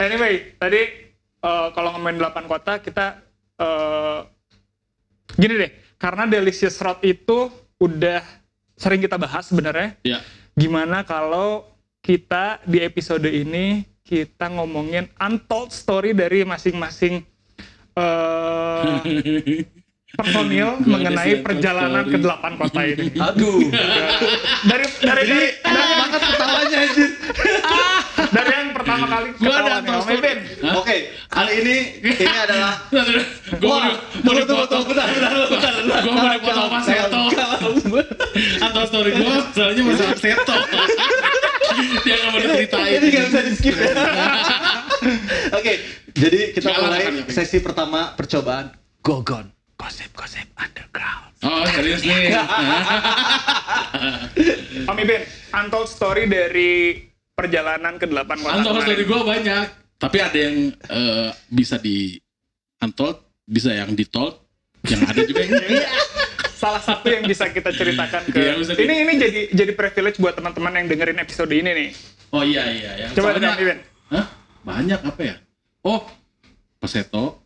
[SPEAKER 2] anyway tadi eh, kalau ngomongin delapan kota kita eh, gini deh karena delicious rot itu udah sering kita bahas sebenarnya
[SPEAKER 3] Ya.
[SPEAKER 2] gimana kalau kita di episode ini kita ngomongin untold story dari masing-masing eh, personil mengenai perjalanan ke delapan kota ini.
[SPEAKER 4] Aduh.
[SPEAKER 2] Dari dari dari, dari,
[SPEAKER 4] banget ketawanya anjir.
[SPEAKER 2] Dari yang pertama kali
[SPEAKER 3] Gua ada.
[SPEAKER 2] Ibin.
[SPEAKER 3] Hah?
[SPEAKER 4] Oke, kali ini ini adalah
[SPEAKER 3] Gue mau
[SPEAKER 4] tunggu, tunggu, bentar, bentar, bentar.
[SPEAKER 3] Gue mau dipotong Mas Seto. Atau story gue, soalnya masalah Seto. Dia nggak mau diceritain.
[SPEAKER 4] Ini nggak bisa di skip ya. Oke, jadi kita mulai sesi pertama percobaan Gogon. Gosip-gosip underground.
[SPEAKER 3] Oh serius nih.
[SPEAKER 2] Om Ibin, untold story dari perjalanan ke delapan kota.
[SPEAKER 3] Untold
[SPEAKER 2] kemarin.
[SPEAKER 3] story gue banyak. Tapi ada yang eh, bisa di untold, bisa yang di told, yang ada juga yang
[SPEAKER 2] salah satu yang bisa kita ceritakan ke
[SPEAKER 3] Iya, bisa di-
[SPEAKER 2] ini ini jadi jadi privilege buat teman-teman yang dengerin episode ini nih.
[SPEAKER 3] Oh iya iya ya.
[SPEAKER 2] Coba
[SPEAKER 3] Soalnya-. Hah? Banyak apa ya? Oh, Pak Seto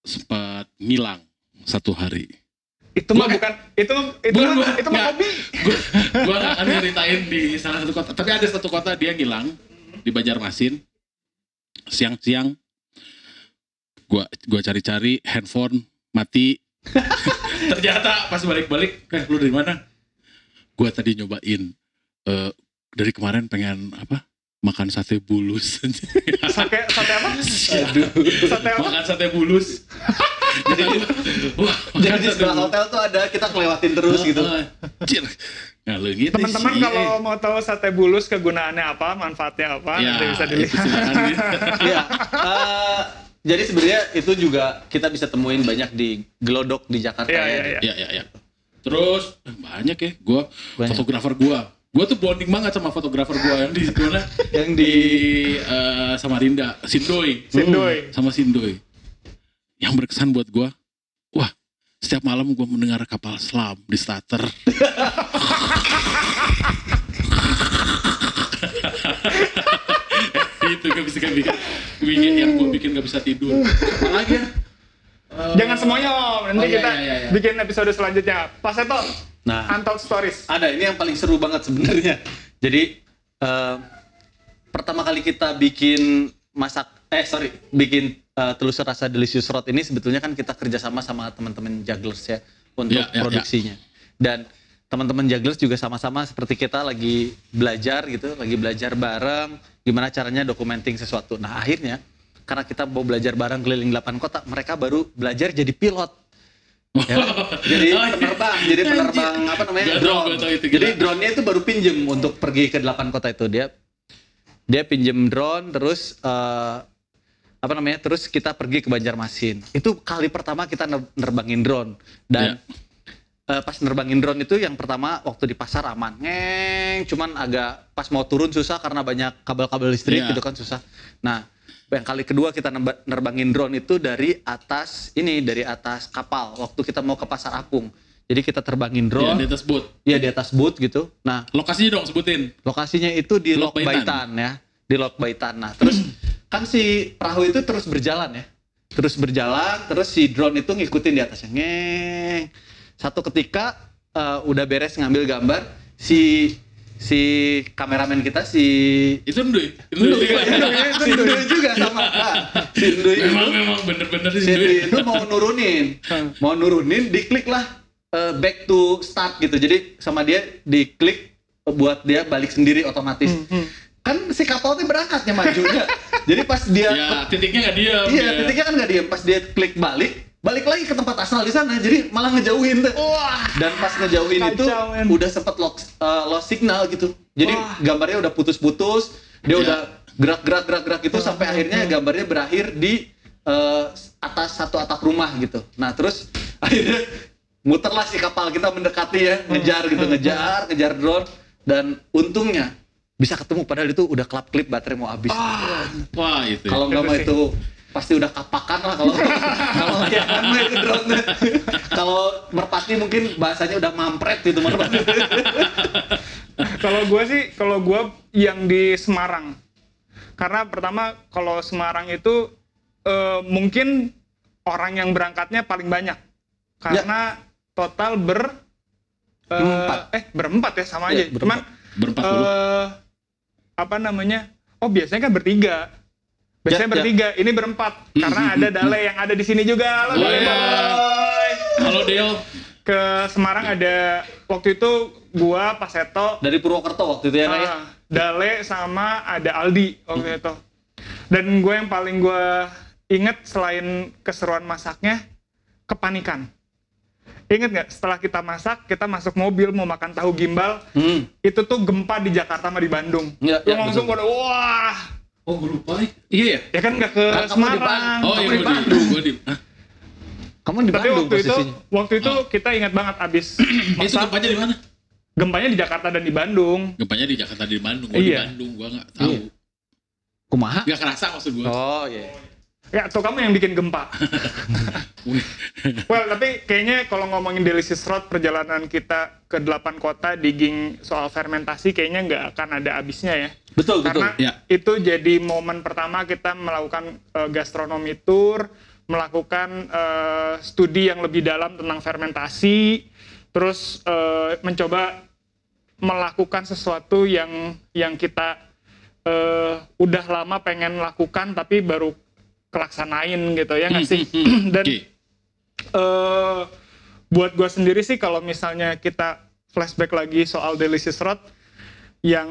[SPEAKER 3] sempat ngilang satu hari.
[SPEAKER 2] Itu mah bukan itu itu
[SPEAKER 3] Bukan,
[SPEAKER 2] mah itu mah hobi.
[SPEAKER 3] Gua, gua gak akan ceritain di salah satu kota. Tapi ada satu kota dia ngilang di Banjarmasin. Siang-siang gua gua cari-cari handphone mati. Ternyata pas balik-balik, eh lu dari mana? Gua tadi nyobain eh dari kemarin pengen apa? Makan sate bulus.
[SPEAKER 2] Sate sate apa? Sate apa?
[SPEAKER 3] makan sate bulus. Jadi wah,
[SPEAKER 4] Jadi di
[SPEAKER 3] sate
[SPEAKER 4] sebelah
[SPEAKER 3] bulus.
[SPEAKER 4] hotel tuh ada kita kelewatin terus gitu.
[SPEAKER 3] Ah, Cir. Nah, gitu
[SPEAKER 2] Teman-teman kalau mau tahu sate bulus kegunaannya apa, manfaatnya apa,
[SPEAKER 3] ya,
[SPEAKER 2] nanti bisa dilihat.
[SPEAKER 3] Win.
[SPEAKER 4] Iya. eh, jadi sebenarnya itu juga kita bisa temuin banyak di gelodok di Jakarta
[SPEAKER 2] Iya,
[SPEAKER 4] ya.
[SPEAKER 2] iya, iya.
[SPEAKER 3] ya, ya, ya. Terus eh, banyak ya, gua
[SPEAKER 4] Banyak.
[SPEAKER 3] fotografer gua. Gua tuh bonding banget sama fotografer gua yang di mana?
[SPEAKER 4] Yang
[SPEAKER 3] di eh, Samarinda, Sindoy.
[SPEAKER 2] Sindoy.
[SPEAKER 3] Sama Sindoy. Yang berkesan buat gua, wah, setiap malam gua mendengar kapal selam di starter. itu gak bisa gak bikin, bikin yang gua bikin gak bisa tidur. Apalagi ya?
[SPEAKER 2] Jangan semuanya om, nanti
[SPEAKER 3] Oh, iya,
[SPEAKER 2] kita
[SPEAKER 3] iya, iya, iya.
[SPEAKER 2] bikin episode selanjutnya. Pak Seto,
[SPEAKER 4] Nah,
[SPEAKER 2] Untold Stories.
[SPEAKER 4] ada ini yang paling seru banget sebenarnya. Jadi eh, pertama kali kita bikin masak eh sorry bikin eh, telusur rasa delicious rot ini sebetulnya kan kita kerjasama sama teman-teman jugglers ya untuk
[SPEAKER 3] Ya, ya, ya.
[SPEAKER 4] produksinya dan teman-teman jugglers juga sama-sama seperti kita lagi belajar gitu lagi belajar bareng gimana caranya documenting sesuatu nah akhirnya karena kita mau belajar bareng keliling 8 kota mereka baru belajar jadi pilot Ya, jadi
[SPEAKER 3] Oh, iya.
[SPEAKER 4] penerbang, jadi penerbang apa namanya?
[SPEAKER 3] Gak
[SPEAKER 4] drone.
[SPEAKER 3] tahu itu,
[SPEAKER 4] jadi drone-nya itu baru pinjem untuk pergi ke delapan kota itu. Dia dia pinjem drone terus eh, apa namanya terus kita pergi ke Banjarmasin. Itu kali pertama kita ner- nerbangin drone. Dan eh, pas nerbangin drone itu yang pertama waktu di pasar aman. Ngeng cuman agak pas mau turun susah karena banyak kabel-kabel listrik
[SPEAKER 3] Iya.
[SPEAKER 4] gitu kan susah. Nah yang kali kedua kita nerbangin drone itu dari atas ini dari atas kapal waktu kita mau ke pasar apung. Jadi kita terbangin
[SPEAKER 3] Ya,
[SPEAKER 4] drone.
[SPEAKER 3] di atas boot.
[SPEAKER 4] ya di atas boot gitu. Nah
[SPEAKER 3] Lokasinya dong sebutin.
[SPEAKER 4] lokasinya itu di Lok Baitan. Ya di Lok Baitan. Nah terus kan si perahu itu terus berjalan ya. Terus berjalan terus si drone itu ngikutin di atasnya. Ngeng. Satu ketika eh, udah beres ngambil gambar si si kameramen kita si
[SPEAKER 3] Itu Ndui. Itu
[SPEAKER 4] Ndui,
[SPEAKER 3] Ndui.
[SPEAKER 4] si Ndui juga sama Nah, si Ndui itu
[SPEAKER 3] Memang memang bener-bener sih
[SPEAKER 4] si
[SPEAKER 3] Ndui.
[SPEAKER 4] Itu mau nurunin mau nurunin diklik lah eh, back to start gitu jadi sama dia diklik eh, buat dia balik sendiri otomatis
[SPEAKER 2] Hmm,
[SPEAKER 4] kan si kapal tuh berangkatnya majunya jadi pas dia
[SPEAKER 3] Ya, titiknya nggak diam.
[SPEAKER 4] iya
[SPEAKER 3] ya.
[SPEAKER 4] titiknya kan nggak diem pas dia klik balik balik lagi ke tempat asal di sana jadi malah ngejauhin tuh
[SPEAKER 2] Wah,
[SPEAKER 4] dan pas ngejauhin itu udah sempet lost, uh, lost signal gitu jadi
[SPEAKER 2] Wah.
[SPEAKER 4] gambarnya udah putus-putus dia
[SPEAKER 3] Ya.
[SPEAKER 4] udah gerak-gerak gerak-gerak gitu sampai akhirnya gambarnya berakhir di uh, atas satu atap rumah gitu nah terus akhirnya muterlah si kapal kita mendekati ya ngejar gitu ngejar ngejar drone dan untungnya bisa ketemu padahal itu udah klap klip baterai mau habis
[SPEAKER 3] Wah, itu. ya.
[SPEAKER 4] kalau nggak
[SPEAKER 2] Itu sih.
[SPEAKER 4] itu pasti udah kapakan lah kalau kalau layangan mah itu drone kalau merpati mungkin bahasanya udah mampret gitu merpati
[SPEAKER 2] kalau gue sih, kalau gue yang di Semarang. Karena pertama, kalau Semarang itu eh, mungkin orang yang berangkatnya paling banyak. Karena total ber eh,
[SPEAKER 4] Empat.
[SPEAKER 2] eh berempat ya sama
[SPEAKER 4] Iya,
[SPEAKER 2] aja.
[SPEAKER 4] berempat.
[SPEAKER 2] Cuman
[SPEAKER 3] Berempat puluh.
[SPEAKER 2] eh apa namanya? Oh biasanya kan bertiga. Biasanya
[SPEAKER 4] Ya, ya.
[SPEAKER 2] bertiga, ini berempat. Karena ada Dale yang ada di sini juga. Halo Dale boy.
[SPEAKER 3] Halo Deo.
[SPEAKER 2] Ke Semarang ada waktu itu gua Pak Seto,
[SPEAKER 4] dari Purwokerto waktu itu ya ya
[SPEAKER 2] ah, Dale sama ada Aldi waktu itu. Dan gue yang paling gue inget selain keseruan masaknya, kepanikan. Ingat nggak setelah kita masak, kita masuk mobil mau makan tahu gimbal,
[SPEAKER 4] hmm.
[SPEAKER 2] itu tuh gempa di Jakarta sama di Bandung. Lu
[SPEAKER 4] iya,
[SPEAKER 2] langsung pada wah,
[SPEAKER 3] Oh, gue lupa. Iya ya?
[SPEAKER 2] ya kan nggak ke
[SPEAKER 4] kamu di
[SPEAKER 2] Semarang.
[SPEAKER 4] Bandung.
[SPEAKER 3] Oh,
[SPEAKER 4] Kamu
[SPEAKER 3] iya
[SPEAKER 4] di
[SPEAKER 3] gue di,
[SPEAKER 4] Bandung.
[SPEAKER 3] gue di. Hah?
[SPEAKER 4] kamu di
[SPEAKER 2] Tapi
[SPEAKER 4] Bandung
[SPEAKER 2] waktu itu,
[SPEAKER 4] posisinya
[SPEAKER 2] waktu itu kita ingat banget abis
[SPEAKER 3] Eh, itu gempanya di mana?
[SPEAKER 2] gempanya di Jakarta dan di Bandung.
[SPEAKER 3] Gempanya di Jakarta di Bandung. Gue di
[SPEAKER 2] Iya.
[SPEAKER 3] Bandung, gue nggak tahu.
[SPEAKER 4] kumaha
[SPEAKER 3] Nggak kerasa maksud gue.
[SPEAKER 4] oh iya
[SPEAKER 2] Ya, atau kamu yang bikin gempa. well, tapi kayaknya kalau ngomongin Delicious Road, perjalanan kita ke 8 kota digging soal fermentasi kayaknya nggak akan ada habisnya ya.
[SPEAKER 4] Betul, betul.
[SPEAKER 2] Karena
[SPEAKER 3] Ya.
[SPEAKER 2] itu jadi momen pertama kita melakukan eh, gastronomi tour, melakukan eh, studi yang lebih dalam tentang fermentasi, terus eh, mencoba melakukan sesuatu yang yang kita eh, udah lama pengen lakukan tapi baru kelaksanain gitu ya nggak sih? Dan
[SPEAKER 3] Oke.
[SPEAKER 2] eh buat gue sendiri sih kalau misalnya kita flashback lagi soal Delicious Road yang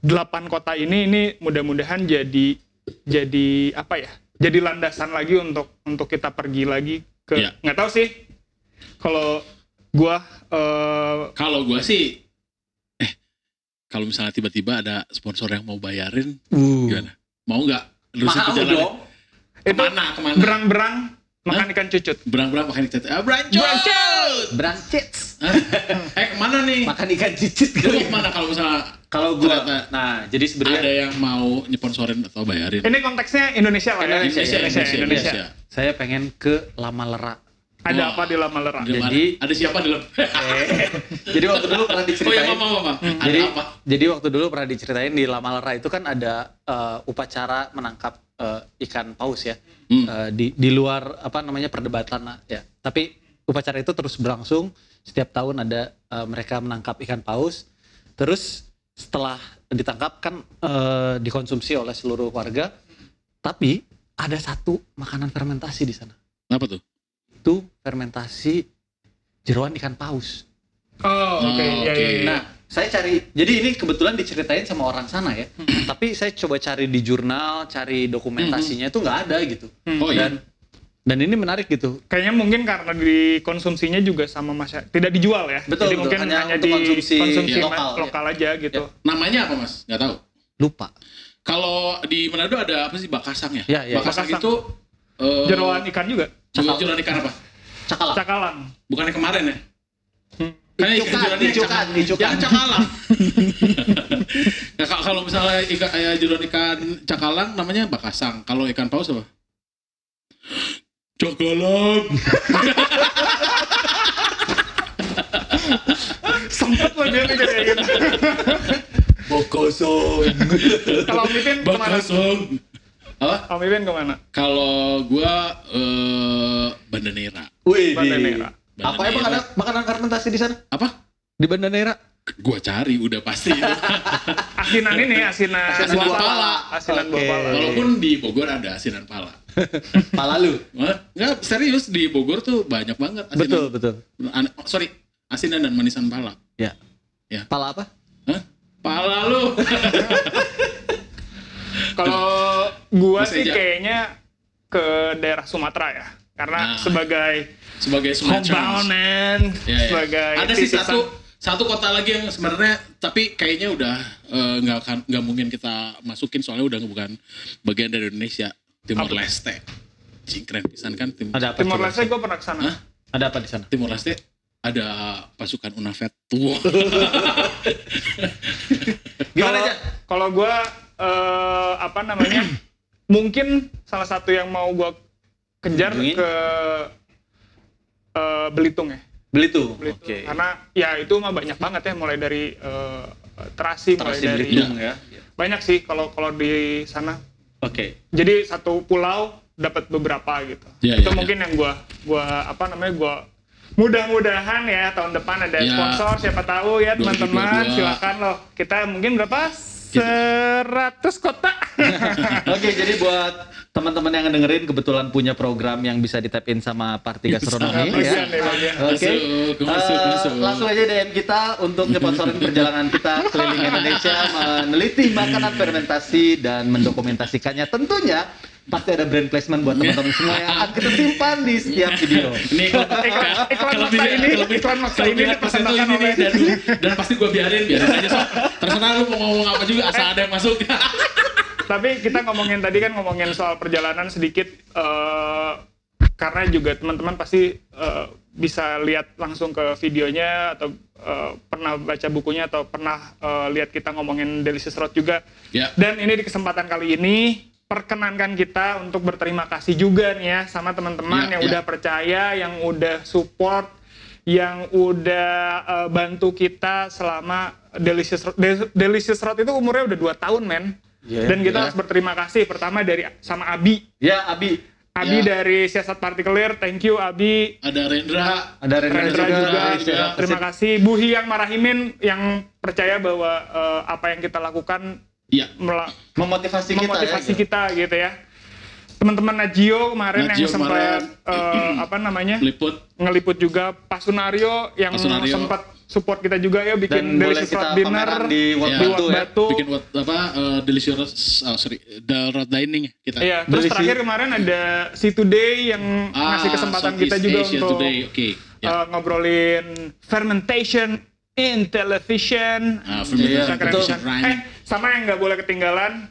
[SPEAKER 2] delapan kota ini ini mudah-mudahan jadi jadi apa ya jadi landasan lagi untuk untuk kita pergi lagi ke
[SPEAKER 3] Iya.
[SPEAKER 2] nggak tahu sih kalau gua eh
[SPEAKER 3] Kalau gua sih eh kalau misalnya tiba-tiba ada sponsor yang mau bayarin
[SPEAKER 4] Uh.
[SPEAKER 3] gimana? Mau nggak? Lurusin
[SPEAKER 4] Mau
[SPEAKER 3] perjalanan.
[SPEAKER 4] dong.
[SPEAKER 2] itu
[SPEAKER 3] Ke mana? Ke mana?
[SPEAKER 2] berang-berang makan ikan cucut
[SPEAKER 3] Berang-berang makan ikan Ah, brancut!
[SPEAKER 4] Brancets.
[SPEAKER 3] Hah? eh ke mana nih?
[SPEAKER 4] Makan ikan cicit
[SPEAKER 3] Lu
[SPEAKER 4] ke
[SPEAKER 3] mana kalau misalnya
[SPEAKER 4] Kalau gua
[SPEAKER 3] Ternyata
[SPEAKER 4] nah, jadi sebenarnya
[SPEAKER 3] ada yang mau nyeponsorin atau bayarin?
[SPEAKER 2] ini konteksnya Indonesia lah ya
[SPEAKER 4] Indonesia,
[SPEAKER 2] Indonesia, Indonesia.
[SPEAKER 4] saya pengen ke Lama Lera.
[SPEAKER 2] Ada
[SPEAKER 3] Wah.
[SPEAKER 2] apa di lama lera
[SPEAKER 3] Di mana?
[SPEAKER 4] Jadi-
[SPEAKER 3] ada siapa di dalam?
[SPEAKER 4] jadi waktu dulu pernah
[SPEAKER 3] oh ya
[SPEAKER 4] diceritain.
[SPEAKER 3] mama mama. Ada
[SPEAKER 4] jadi
[SPEAKER 3] apa?
[SPEAKER 4] jadi waktu dulu pernah diceritain di Lama Lera itu kan ada eh, upacara menangkap eh, ikan paus ya.
[SPEAKER 3] Hmm.
[SPEAKER 4] Eh, di di luar apa namanya perdebatan lah, ya. Tapi upacara itu terus berlangsung setiap tahun ada eh, mereka menangkap ikan paus. Terus setelah ditangkap kan eh, dikonsumsi oleh seluruh warga. Tapi ada satu makanan fermentasi di sana.
[SPEAKER 3] Apa tuh?
[SPEAKER 4] Itu fermentasi jeroan ikan paus.
[SPEAKER 2] oh oke
[SPEAKER 3] Oh,
[SPEAKER 2] ya,
[SPEAKER 3] oke.
[SPEAKER 2] ya, ya.
[SPEAKER 4] Nah, saya cari, jadi ini kebetulan diceritain sama orang sana ya. Tapi saya coba cari di jurnal, cari dokumentasinya itu nggak ada gitu.
[SPEAKER 3] Oh iya.
[SPEAKER 4] Dan dan ini menarik gitu.
[SPEAKER 2] Kayaknya mungkin karena dikonsumsinya juga sama masyarakat, tidak dijual ya.
[SPEAKER 4] Betul,
[SPEAKER 2] Jadi
[SPEAKER 4] betul.
[SPEAKER 2] mungkin
[SPEAKER 4] Hanya
[SPEAKER 2] hanya,
[SPEAKER 4] untuk
[SPEAKER 2] di
[SPEAKER 4] konsumsi
[SPEAKER 2] konsumsi
[SPEAKER 4] lokal,
[SPEAKER 2] ma-
[SPEAKER 4] ya.
[SPEAKER 2] lokal aja gitu.
[SPEAKER 3] Namanya apa mas? Nggak tahu.
[SPEAKER 4] Lupa.
[SPEAKER 3] Kalau di Manado ada apa sih bakasang ya?
[SPEAKER 4] Ya, ya.
[SPEAKER 3] Bakasang,
[SPEAKER 2] Bakasang.
[SPEAKER 3] itu eh,
[SPEAKER 2] Jeroan ikan juga,
[SPEAKER 3] jeroan ikan apa?
[SPEAKER 4] Cakalang.
[SPEAKER 2] cakalang.
[SPEAKER 3] Bukan yang kemarin ya?
[SPEAKER 2] Hmm.
[SPEAKER 3] Kayaknya yang
[SPEAKER 4] icukan,
[SPEAKER 3] cakalang.
[SPEAKER 4] icukan.
[SPEAKER 3] Yang cakalang. nah, kalau- misalnya ikan eh, jeroan ikan cakalang namanya bakasang. Kalau ikan paus apa? Cakalang.
[SPEAKER 2] Sempet loh dia kayak gitu.
[SPEAKER 4] Bokosong.
[SPEAKER 2] Kalau Ipin ke mana?
[SPEAKER 3] Bakasang. Apa?
[SPEAKER 2] Om Ipin ke mana?
[SPEAKER 3] Kalau gua eh Bandanera.
[SPEAKER 4] Wih,
[SPEAKER 2] Banda Nera.
[SPEAKER 4] apa emang ada makanan fermentasi di sana?
[SPEAKER 3] Apa?
[SPEAKER 4] Di Banda Nera?
[SPEAKER 3] Gua cari udah pasti.
[SPEAKER 2] Asinan ini, asinan,
[SPEAKER 3] Asinan
[SPEAKER 2] buah pala.
[SPEAKER 3] pala.
[SPEAKER 2] Asinan
[SPEAKER 4] Oke.
[SPEAKER 2] buah pala.
[SPEAKER 3] Walaupun di Bogor ada asinan pala.
[SPEAKER 4] Pala lu.
[SPEAKER 3] Enggak, serius di Bogor tuh banyak banget asinan.
[SPEAKER 4] Betul, betul.
[SPEAKER 3] An- oh, sorry, asinan dan manisan pala.
[SPEAKER 4] Ya.
[SPEAKER 3] Ya.
[SPEAKER 4] Pala apa?
[SPEAKER 3] Hah? Pala lu.
[SPEAKER 2] Kalau gua
[SPEAKER 3] Mas
[SPEAKER 2] sih
[SPEAKER 3] Eja.
[SPEAKER 2] kayaknya ke daerah Sumatera ya. Karena
[SPEAKER 3] Nah.
[SPEAKER 2] sebagai
[SPEAKER 3] Sebagai
[SPEAKER 2] man,
[SPEAKER 3] Ya, ya.
[SPEAKER 2] sebagai
[SPEAKER 3] Ada sih satu satu kota lagi yang sebenarnya tapi kayaknya udah eh, nggak akan nggak mungkin kita masukin soalnya udah bukan bagian dari Indonesia. Timor
[SPEAKER 2] Apa?
[SPEAKER 3] Leste. Cing keren pisan kan tim
[SPEAKER 4] Ada apa?
[SPEAKER 2] Timor
[SPEAKER 4] coba?
[SPEAKER 2] Leste gue pernah ke sana.
[SPEAKER 3] Hah?
[SPEAKER 4] Ada apa di sana?
[SPEAKER 3] Timor Leste ada pasukan UNAFET. Wah.
[SPEAKER 4] Gimana
[SPEAKER 2] Kalau-
[SPEAKER 4] aja?
[SPEAKER 2] Kalau gue eh, apa namanya? Mungkin salah satu yang mau gue kejar
[SPEAKER 4] Kunjungi?
[SPEAKER 2] ke eh, Belitung ya.
[SPEAKER 4] Belitung.
[SPEAKER 2] Belitung.
[SPEAKER 4] Oke.
[SPEAKER 2] Karena ya itu mah banyak banget ya mulai dari eh, terasi, mulai
[SPEAKER 4] Terasi
[SPEAKER 2] dari
[SPEAKER 4] Belitung ya.
[SPEAKER 2] banyak sih kalau kalau di sana.
[SPEAKER 4] Oke.
[SPEAKER 2] Jadi satu pulau dapat beberapa gitu.
[SPEAKER 3] Iya,
[SPEAKER 2] itu
[SPEAKER 3] iya,
[SPEAKER 2] mungkin yang gua gua apa namanya gua mudah-mudahan ya tahun depan ada
[SPEAKER 3] Ya.
[SPEAKER 2] sponsor siapa tahu ya
[SPEAKER 3] 2022.
[SPEAKER 2] teman-teman silakan loh kita mungkin berapa 100 kota
[SPEAKER 4] Oke, jadi buat teman-teman yang dengerin kebetulan punya program yang bisa ditapin sama Parti Gastronomi ya.
[SPEAKER 2] Bagian deh, bagian.
[SPEAKER 4] Oke.
[SPEAKER 3] Masuk, masuk,
[SPEAKER 4] Eh. Langsung aja DM kita untuk nyponsorin perjalanan kita keliling Indonesia meneliti makanan fermentasi dan mendokumentasikannya. Tentunya pasti ada brand placement buat teman-teman semua yang akan kita simpan di setiap video.
[SPEAKER 3] Ini
[SPEAKER 2] Iklan- iklan maksa ini, iklan maksa ini dipersembahkan
[SPEAKER 3] ini
[SPEAKER 2] oleh-
[SPEAKER 3] dan, dan pasti gue biarin biarin aja so. terserah lu mau ngomong apa juga asal ada yang masuk.
[SPEAKER 2] Tapi kita ngomongin tadi kan ngomongin soal perjalanan sedikit eh, karena juga teman-teman pasti eh, bisa lihat langsung ke videonya atau eh, pernah baca bukunya atau pernah eh, lihat kita ngomongin Delicious Road juga.
[SPEAKER 3] Ya.
[SPEAKER 2] Dan ini di kesempatan kali ini perkenankan kita untuk berterima kasih juga nih ya sama teman-teman
[SPEAKER 3] Ya,
[SPEAKER 2] yang
[SPEAKER 3] ya.
[SPEAKER 2] udah percaya, yang udah support, yang udah eh, bantu kita selama Delicious Road. De- Delicious Road itu umurnya udah 2 tahun, men.
[SPEAKER 4] Iya,
[SPEAKER 2] Dan kita
[SPEAKER 3] gila.
[SPEAKER 2] harus berterima kasih pertama dari sama Abi.
[SPEAKER 4] Ya, Abi.
[SPEAKER 2] Abi
[SPEAKER 3] Ya.
[SPEAKER 2] dari Siasat Partikelir, thank you Abi.
[SPEAKER 3] Ada Rendra.
[SPEAKER 4] Ada Rendra,
[SPEAKER 2] Rendra
[SPEAKER 4] juga.
[SPEAKER 2] juga,
[SPEAKER 3] juga.
[SPEAKER 2] terima kasih Bu Hiyang Marahimin yang percaya bahwa eh, apa yang kita lakukan
[SPEAKER 3] Iya.
[SPEAKER 2] mela-
[SPEAKER 4] Memotivasi kita
[SPEAKER 2] memotivasi
[SPEAKER 4] ya.
[SPEAKER 2] kita gitu ya. Teman-teman Najio kemarin
[SPEAKER 3] Najio
[SPEAKER 2] yang sempat
[SPEAKER 3] kemarin.
[SPEAKER 2] eh, apa namanya
[SPEAKER 3] Liput.
[SPEAKER 2] ngeliput juga Pak Sunario yang sempat support kita juga ya bikin
[SPEAKER 4] Dan boleh
[SPEAKER 2] delicious
[SPEAKER 4] kita
[SPEAKER 2] road dinner
[SPEAKER 4] di Wat
[SPEAKER 3] Ya.
[SPEAKER 4] Batu
[SPEAKER 2] Wat
[SPEAKER 4] ya.
[SPEAKER 2] Batu.
[SPEAKER 3] Bikin what, apa uh, delicious oh, sorry the road dining kita.
[SPEAKER 2] Iya, terus
[SPEAKER 4] Delicious.
[SPEAKER 2] terakhir kemarin ada Si Today yang ngasih kesempatan kita
[SPEAKER 3] Southeast
[SPEAKER 2] juga
[SPEAKER 3] Ah, Asia
[SPEAKER 2] untuk
[SPEAKER 3] Today. Oke. Ya.
[SPEAKER 2] eh, ngobrolin fermentation in television.
[SPEAKER 3] Ah, fermentation television
[SPEAKER 2] bisa.
[SPEAKER 3] rhyme.
[SPEAKER 2] Eh, sama yang nggak boleh ketinggalan,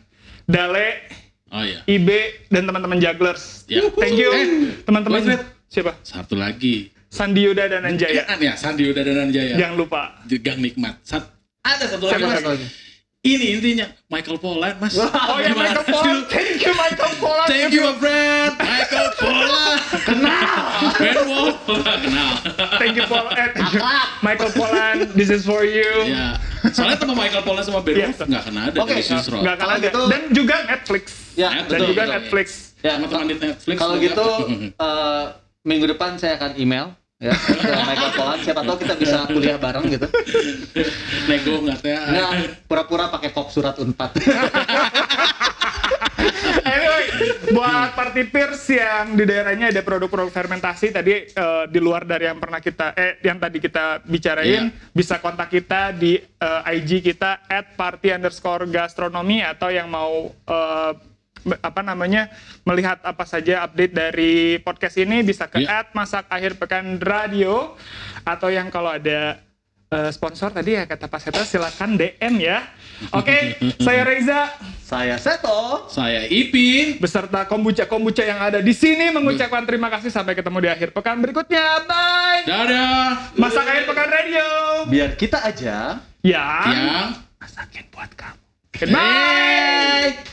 [SPEAKER 2] Dale,
[SPEAKER 3] Oh ya.
[SPEAKER 2] IB, dan teman-teman jugglers.
[SPEAKER 3] Ya.
[SPEAKER 2] Thank you,
[SPEAKER 3] Eh,
[SPEAKER 2] teman-teman. Siapa?
[SPEAKER 3] Satu lagi.
[SPEAKER 2] Sandi Yuda dan Anjaya.
[SPEAKER 3] Kan ya Sandi Uda dan Jaya.
[SPEAKER 2] Jangan lupa.
[SPEAKER 3] Gang nikmat. Sat, ada satu
[SPEAKER 2] Siapa
[SPEAKER 3] lagi.
[SPEAKER 2] satu
[SPEAKER 3] Mas. Ini intinya Michael Pollan, Mas.
[SPEAKER 2] Oh ya? Michael Pollan. Thank you, Michael Pollan.
[SPEAKER 3] Thank you, my friend. Michael Pollan. Kenal. Ben Wolf. Kenal.
[SPEAKER 2] Thank you, Paul. Eh. Michael Pollan, this is for you.
[SPEAKER 3] Ya. Soalnya teman Michael Pollan sama Ben. Wolf nggak kena ada
[SPEAKER 4] Oke.
[SPEAKER 3] dari Sisro.
[SPEAKER 2] Nggak
[SPEAKER 4] Kalau gitu-
[SPEAKER 2] Dan juga Netflix.
[SPEAKER 4] Ya,
[SPEAKER 2] Dan
[SPEAKER 3] betul,
[SPEAKER 2] juga
[SPEAKER 3] betul.
[SPEAKER 2] Netflix.
[SPEAKER 4] Ya,
[SPEAKER 3] Teman-teman di Netflix.
[SPEAKER 4] Kalau gitu eh, minggu depan saya akan email ya ke Michael Pollan siapa tahu kita bisa kuliah bareng gitu.
[SPEAKER 3] nego nggak teh.
[SPEAKER 4] Nggak pura-pura pakai kop surat Unpad.
[SPEAKER 2] buat party peers yang di daerahnya ada produk-produk fermentasi tadi eh, di luar dari yang pernah kita eh yang tadi kita bicarain bisa kontak kita di eh, IG kita at party underscore gastronomi atau yang mau me- apa namanya melihat apa saja update dari podcast ini bisa ke
[SPEAKER 3] Iya.
[SPEAKER 2] at masak akhir pekan radio atau yang kalau ada Eh, sponsor tadi ya kata Pak Seto silakan DM ya. Oke, okay, saya Reza,
[SPEAKER 4] saya Seto,
[SPEAKER 3] saya Ipi
[SPEAKER 2] beserta kombucha kombucha yang ada di sini mengucapkan terima kasih sampai ketemu di akhir pekan berikutnya. Bye.
[SPEAKER 3] Dadah.
[SPEAKER 2] Masak akhir pekan radio.
[SPEAKER 4] Biar kita aja
[SPEAKER 2] yang,
[SPEAKER 3] yang...
[SPEAKER 2] masakin buat kamu. bye. Hey.